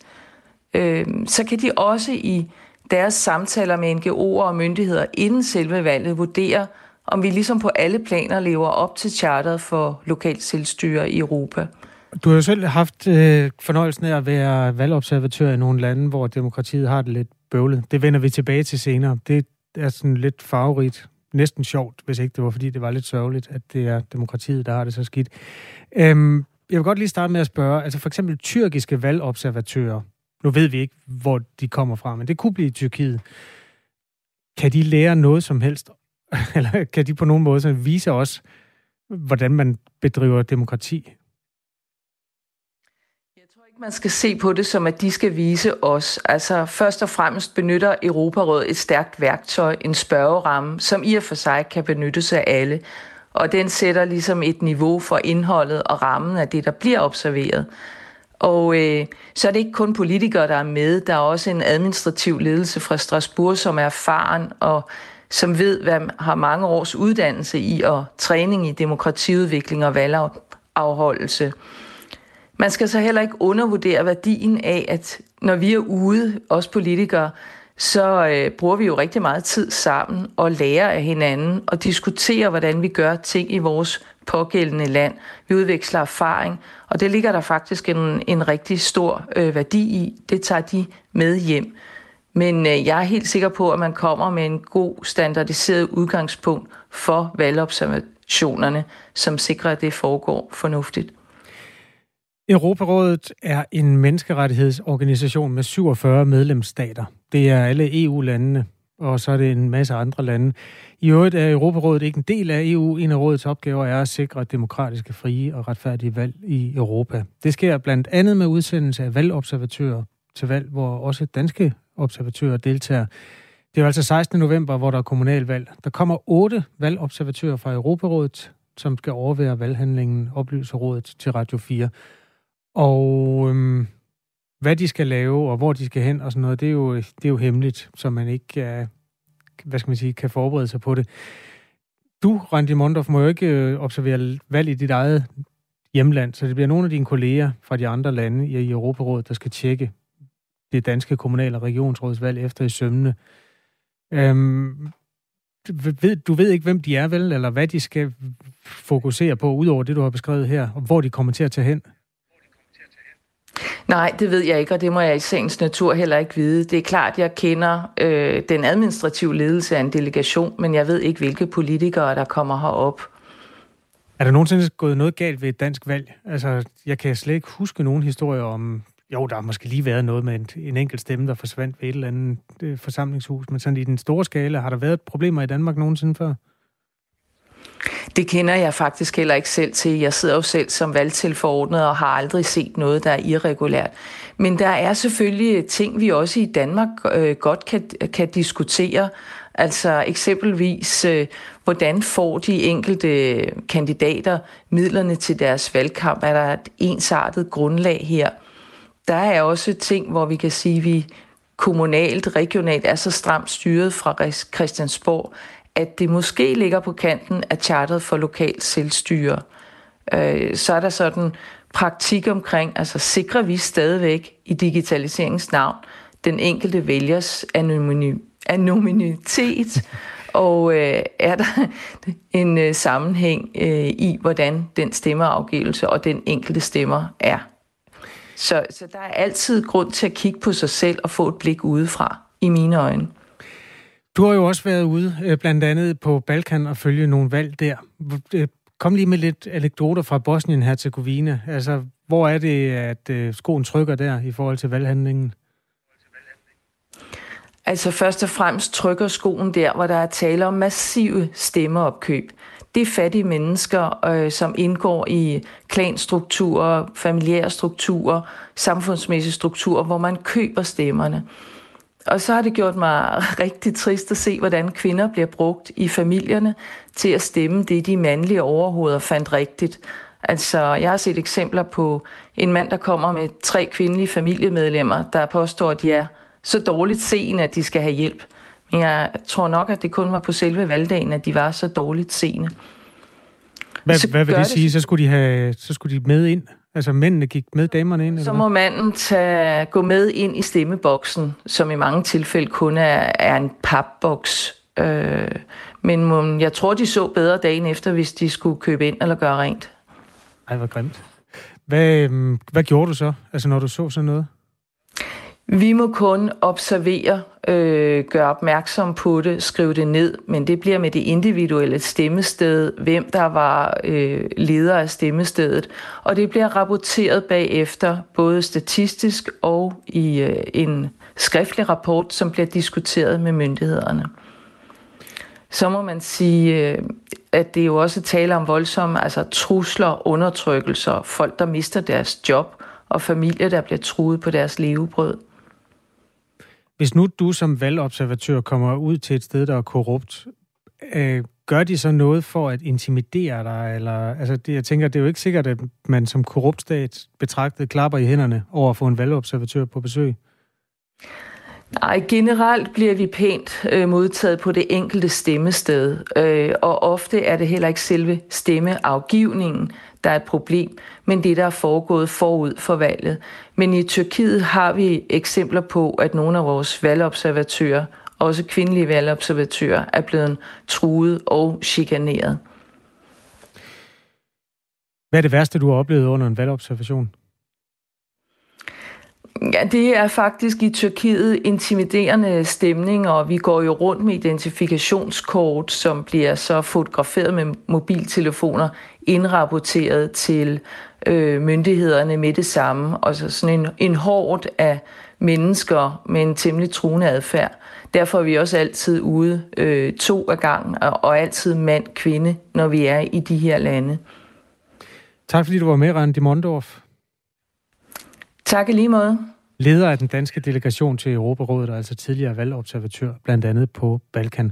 Øh, så kan de også i deres samtaler med NGO'er og myndigheder inden selve valget vurdere, om vi ligesom på alle planer lever op til charteret for lokalt selvstyre i Europa. Du har jo selv haft øh, fornøjelsen af at være valgobservatør i nogle lande, hvor demokratiet har det lidt bøvlet. Det vender vi tilbage til senere. Det er sådan lidt farverigt, næsten sjovt, hvis ikke det var, fordi det var lidt sørgeligt, at det er demokratiet, der har det så skidt. Øhm, jeg vil godt lige starte med at spørge, altså for eksempel tyrkiske valgobservatører, nu ved vi ikke, hvor de kommer fra, men det kunne blive i Tyrkiet. Kan de lære noget som helst? Eller kan de på nogen måde vise os, hvordan man bedriver demokrati man skal se på det som, at de skal vise os. Altså først og fremmest benytter Europarådet et stærkt værktøj, en spørgeramme, som i og for sig kan benyttes af alle. Og den sætter ligesom et niveau for indholdet og rammen af det, der bliver observeret. Og øh, så er det ikke kun politikere, der er med. Der er også en administrativ ledelse fra Strasbourg, som er erfaren og som ved, hvad har mange års uddannelse i og træning i demokratiudvikling og valgafholdelse. Man skal så heller ikke undervurdere værdien af, at når vi er ude, os politikere, så øh, bruger vi jo rigtig meget tid sammen og lærer af hinanden og diskuterer, hvordan vi gør ting i vores pågældende land. Vi udveksler erfaring, og det ligger der faktisk en, en rigtig stor øh, værdi i. Det tager de med hjem. Men øh, jeg er helt sikker på, at man kommer med en god standardiseret udgangspunkt for valgobservationerne, som sikrer, at det foregår fornuftigt. Europarådet er en menneskerettighedsorganisation med 47 medlemsstater. Det er alle EU-landene, og så er det en masse andre lande. I øvrigt er Europarådet ikke en del af EU. En af rådets opgaver er at sikre demokratiske, frie og retfærdige valg i Europa. Det sker blandt andet med udsendelse af valgobservatører til valg, hvor også danske valgobservatører deltager. Det er altså 16. november, hvor der er kommunalvalg. Der kommer otte valgobservatører fra Europarådet, som skal overvære valghandlingen, oplyser rådet til Radio 4. Og øhm, hvad de skal lave, og hvor de skal hen og sådan noget, det er jo, det er jo hemmeligt, så man ikke øh, hvad skal man sige, kan forberede sig på det. Du, Randi Mondorf, må jo ikke øh, observere valg i dit eget hjemland, så det bliver nogle af dine kolleger fra de andre lande i Europarådet, der skal tjekke det danske kommunal- og regionsrådsvalg efter i sømne. Øhm, ved, du ved ikke, hvem de er, vel? Eller hvad de skal fokusere på, udover det, du har beskrevet her, og hvor de kommer til at tage hen? Nej, det ved jeg ikke, og det må jeg i sagens natur heller ikke vide. Det er klart, jeg kender øh, den administrative ledelse af en delegation, men jeg ved ikke, hvilke politikere, der kommer herop. Er der nogensinde gået noget galt ved et dansk valg? Altså, jeg kan slet ikke huske nogen historier om... Jo, der har måske lige været noget med en, en enkelt stemme, der forsvandt ved et eller andet øh, forsamlingshus, men sådan i den store skala, har der været problemer i Danmark nogensinde før? Det kender jeg faktisk heller ikke selv til. Jeg sidder jo selv som valgtilforordnet og har aldrig set noget, der er irregulært. Men der er selvfølgelig ting, vi også i Danmark øh, godt kan, kan diskutere. Altså eksempelvis, øh, hvordan får de enkelte kandidater midlerne til deres valgkamp? Er der et ensartet grundlag her? Der er også ting, hvor vi kan sige, at vi kommunalt, regionalt er så stramt styret fra Christiansborg, at det måske ligger på kanten af charteret for lokal selvstyre. Øh, så er der sådan praktik omkring, altså sikrer vi stadigvæk i digitaliseringsnavn den enkelte vælgers anonymitet, og øh, er der en øh, sammenhæng øh, i, hvordan den stemmeafgivelse og den enkelte stemmer er. Så, så der er altid grund til at kigge på sig selv og få et blik udefra, i mine øjne. Du har jo også været ude, øh, blandt andet på Balkan, og følge nogle valg der. Øh, kom lige med lidt anekdoter fra Bosnien-Herzegovina. Altså, hvor er det, at øh, skoen trykker der i forhold til valghandlingen? Altså først og fremmest trykker skoen der, hvor der er tale om massive stemmeopkøb. Det er fattige mennesker, øh, som indgår i klanstrukturer, familiære strukturer, samfundsmæssige strukturer, hvor man køber stemmerne. Og så har det gjort mig rigtig trist at se, hvordan kvinder bliver brugt i familierne til at stemme det, de mandlige overhoveder fandt rigtigt. Altså, jeg har set eksempler på en mand, der kommer med tre kvindelige familiemedlemmer, der påstår, at de er så dårligt seende, at de skal have hjælp. Jeg tror nok, at det kun var på selve valgdagen, at de var så dårligt seende. Hvad, hvad vil det, det sige? Så skulle, de have, så skulle de med ind? Altså mændene gik med damerne ind? Så må manden tage, gå med ind i stemmeboksen, som i mange tilfælde kun er, er en papboks. Øh, men jeg tror, de så bedre dagen efter, hvis de skulle købe ind eller gøre rent. Ej, hvor grimt. Hvad, øhm, hvad gjorde du så, altså når du så sådan noget? Vi må kun observere, øh, gøre opmærksom på det, skrive det ned, men det bliver med det individuelle stemmested, hvem der var øh, leder af stemmestedet, og det bliver rapporteret bagefter, både statistisk og i øh, en skriftlig rapport, som bliver diskuteret med myndighederne. Så må man sige, øh, at det jo også taler om voldsomme altså trusler, undertrykkelser, folk, der mister deres job, og familier, der bliver truet på deres levebrød. Hvis nu du som valgobservatør kommer ud til et sted, der er korrupt, øh, gør de så noget for at intimidere dig? Eller, altså, det, jeg tænker, det er jo ikke sikkert, at man som korrupt stat betragtet klapper i hænderne over at få en valgobservatør på besøg. Nej, generelt bliver vi pænt øh, modtaget på det enkelte stemmested, øh, og ofte er det heller ikke selve stemmeafgivningen, der er et problem, men det, der er foregået forud for valget. Men i Tyrkiet har vi eksempler på, at nogle af vores valgobservatører, også kvindelige valgobservatører, er blevet truet og chikaneret. Hvad er det værste, du har oplevet under en valgobservation? Ja, det er faktisk i Tyrkiet intimiderende stemning, og vi går jo rundt med identifikationskort, som bliver så fotograferet med mobiltelefoner, indrapporteret til øh, myndighederne med det samme. Og så sådan en, en hård af mennesker med en temmelig truende adfærd. Derfor er vi også altid ude øh, to af gangen, og, og altid mand-kvinde, når vi er i de her lande. Tak fordi du var med, Randi Mondorf. Tak i lige måde. Leder af den danske delegation til Europarådet, og altså tidligere valgobservatør, blandt andet på Balkan.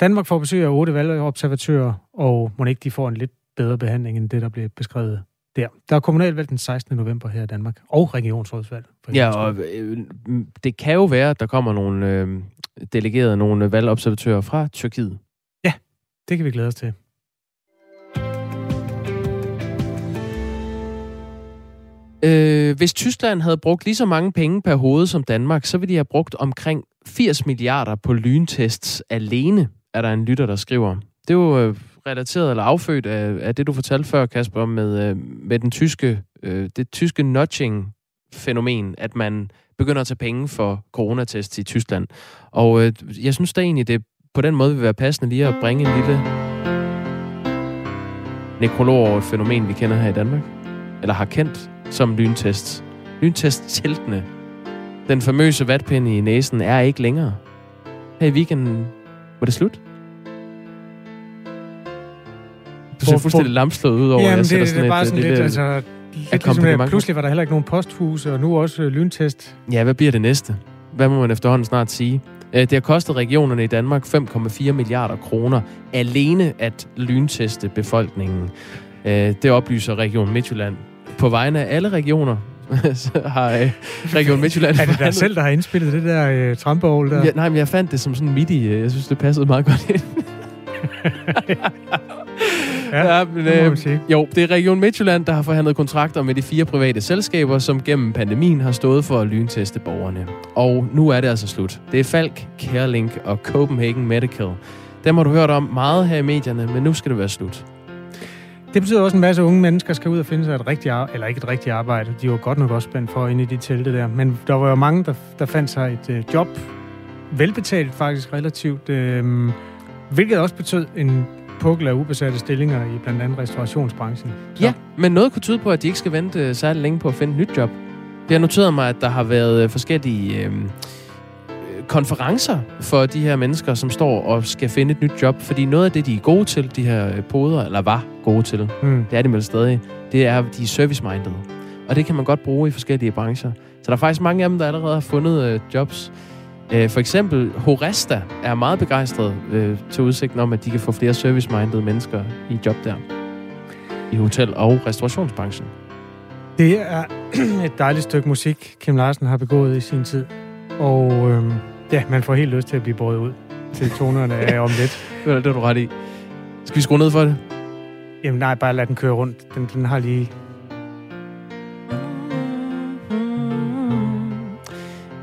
Danmark får besøg af otte valgobservatører, og må ikke de får en lidt bedre behandling end det, der blev beskrevet der. Der er kommunalvalg den 16. november her i Danmark, og regionsrådsvalg. Ja, og øh, det kan jo være, at der kommer nogle øh, delegerede, nogle valgobservatører fra Tyrkiet. Ja, det kan vi glæde os til. Øh, hvis Tyskland havde brugt lige så mange penge per hoved som Danmark, så ville de have brugt omkring 80 milliarder på lyntests alene, er der en lytter, der skriver. Det er jo øh, relateret eller affødt af, af det, du fortalte før, Kasper, med, øh, med den tyske, øh, det tyske nudging-fænomen, at man begynder at tage penge for coronatests i Tyskland. Og øh, jeg synes da egentlig, det på den måde vil være passende lige at bringe en lille nekrolog over et fænomen, vi kender her i Danmark. Eller har kendt som lyntest. Lyntest-teltene. Den famøse vatpinde i næsen er ikke længere. Her i weekenden var det slut. Du ser fuldstændig lamslået ud over, Jamen, jeg det, sætter det, sådan er bare et, sådan et lidt, lille altså... Lidt ligesom, at pludselig var der heller ikke nogen posthuse, og nu også øh, lyntest. Ja, hvad bliver det næste? Hvad må man efterhånden snart sige? Øh, Det har kostet regionerne i Danmark 5,4 milliarder kroner alene at lynteste befolkningen. Øh, Det oplyser Region Midtjylland. På vegne af alle regioner så har øh, Region Midtjylland... Er det dig selv, der har indspillet det der øh, trampeovl der? Ja, nej, men jeg fandt det som sådan midt i... øh, Jeg synes, det passede meget godt ind. Ja, ja, men, øh, jo, det er Region Midtjylland, der har forhandlet kontrakter med de fire private selskaber, som gennem pandemien har stået for at lynteste borgerne. Og nu er det altså slut. Det er Falk, Carelink og Copenhagen Medical. Dem har du hørt om meget her i medierne, men nu skal det være slut. Det betyder også, at en masse unge mennesker skal ud og finde sig et rigtigt arbejde, eller ikke et rigtigt arbejde. De var godt nok også spændt for inde i de telte der. Men der var jo mange, der, der fandt sig et øh, job. Velbetalt faktisk relativt. Øh, hvilket også betød en pukkel af ubesatte stillinger i blandt andet restaurationsbranchen. Så. Ja, men noget kunne tyde på, at de ikke skal vente øh, særlig længe på at finde et nyt job. Det har noteret mig, at der har været øh, forskellige øh, konferencer for de her mennesker, som står og skal finde et nyt job. Fordi noget af det, de er gode til, de her øh, poder, eller var gode til, Mm. det er de vel stadig, det er, at de er service-minded. Og det kan man godt bruge i forskellige brancher. Så der er faktisk mange af dem, der allerede har fundet øh, jobs. Øh, for eksempel Horesta er meget begejstret øh, til udsigten om, at de kan få flere service-minded mennesker i job der. I hotel- og restaurationsbranchen. Det er et dejligt stykke musik, Kim Larsen har begået i sin tid. Og øhm, ja, man får helt lyst til at blive båret ud til tonerne af om lidt. Det er det, du ret i. Skal vi skrue ned for det? Jamen nej, bare lad den køre rundt. Den, den har lige...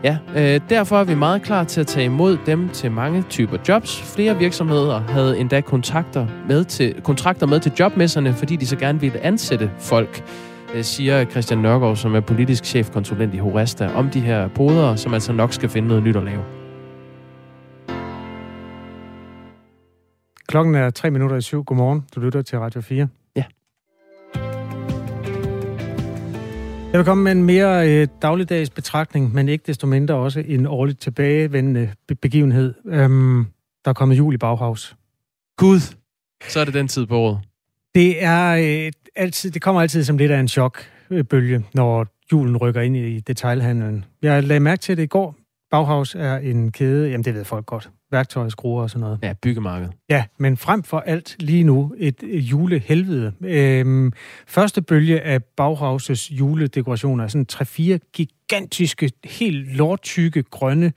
Ja, øh, derfor er vi meget klar til at tage imod dem til mange typer jobs. Flere virksomheder havde endda kontakter med til, kontrakter med til jobmesserne, fordi de så gerne ville ansætte folk, øh, siger Christian Nørgaard, som er politisk chefkonsulent i Horesta, om de her poder, som altså nok skal finde noget nyt at lave. Klokken er tre minutter i syv. Godmorgen. Du lytter til Radio 4. Ja. Jeg vil komme med en mere øh, dagligdags betragtning, men ikke desto mindre også en årligt tilbagevendende be- begivenhed. Øhm, der er kommet jul i Bauhaus. Gud! Så er det den tid på året. Det er øh, altid, det kommer altid som lidt af en chokbølge, når julen rykker ind i detailhandlen. Jeg lagde mærke til det i går. Bauhaus er en kæde, jamen det ved folk godt, værktøj, skruer og sådan noget. Ja, byggemarked. Ja, men frem for alt lige nu et julehelvede. Øhm, første bølge af Bauhaus' juledekorationer er sådan 3-4 gigantiske, helt lortykke, grønne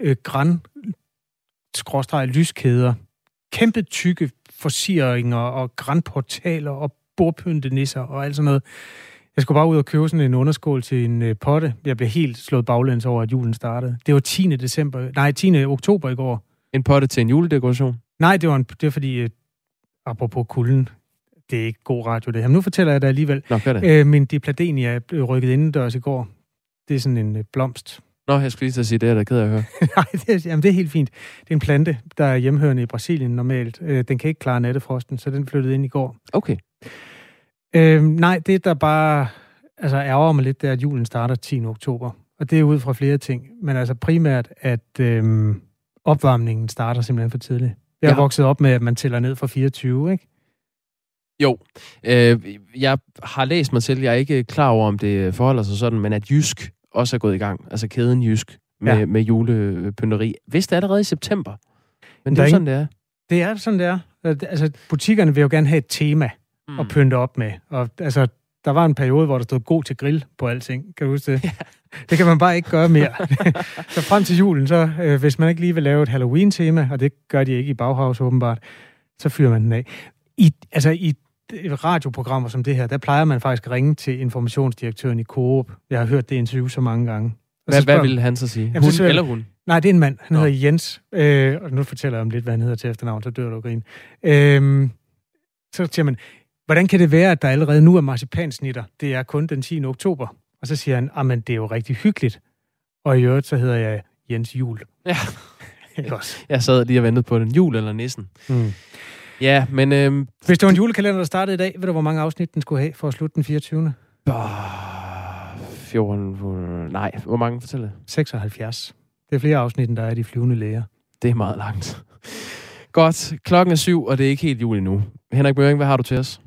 øh, græn skråstreg lyskæder. Kæmpe tykke forsieringer og grænportaler og bordpyntenisser og alt sådan noget. Jeg skulle bare ud og købe sådan en underskål til en øh, potte. Jeg blev helt slået baglæns over, at julen startede. Det var 10. december, nej, 10. oktober i går. En potte til en juledekoration. Nej, det var, en, det var fordi, øh, apropos kulden, det er ikke god radio det her, men nu fortæller jeg det alligevel. Nå, det. Øh, min dipladenia blev rykket indendørs i går. Det er sådan en øh, blomst. Nå, jeg skulle lige at sige, det er da ked af at høre. Nej, det er, jamen, det er helt fint. Det er en plante, der er hjemhørende i Brasilien normalt. Øh, den kan ikke klare nattefrosten, så den flyttede ind i går. Okay. Øh, nej, det der bare altså, ærger mig lidt, det er, at julen starter 10. oktober. Og det er ud fra flere ting. Men altså primært, at øh, opvarmningen starter simpelthen for tidligt. Jeg er Ja. vokset op med, at man tæller ned fra 24, ikke? Jo, øh, jeg har læst mig til, jeg er ikke klar over, om det forholder sig sådan, men at Jysk også er gået i gang, altså kæden Jysk, med, Ja. med julepynteri. Vist er allerede i september, men det er er sådan, det er. Det er sådan, det er. Altså, butikkerne vil jo gerne have et tema Mm. at pynte op med. Og altså, der var en periode, hvor der stod god til grill på alting. Kan du huske det? Ja. Det kan man bare ikke gøre mere. så frem til julen, så øh, hvis man ikke lige vil lave et Halloween-tema, og det gør de ikke i Bauhaus åbenbart, så fyrer man den af. I, altså, i radioprogrammer som det her, der plejer man faktisk at ringe til informationsdirektøren i Coop. Jeg har hørt det interview så mange gange. Og hvad, hvad ville han så sige? Jamen, hun så eller hun? Nej, det er en mand. Han Nå. hedder Jens. Øh, og nu fortæller jeg om lidt, hvad han hedder til efternavn, så dør du grin. Øh, så siger man, hvordan kan det være, at der allerede nu er marcipansnitter? Det er kun den 10. oktober. Og så siger han, at det er jo rigtig hyggeligt. Og i øvrigt, så hedder jeg Jens Jul. Ja. jeg sad lige og ventede på den. Jul eller nissen. Mm. Ja, men... Øhm, Hvis det var en julekalender, der startede i dag, ved du, hvor mange afsnit den skulle have for at slutte den 24. Bah, 14... Nej, hvor mange fortæller 76. Det er flere afsnit, end der er de flyvende læger. Det er meget langt. Godt. Klokken er syv, og det er ikke helt jul endnu. Henrik Børing, hvad har du til os?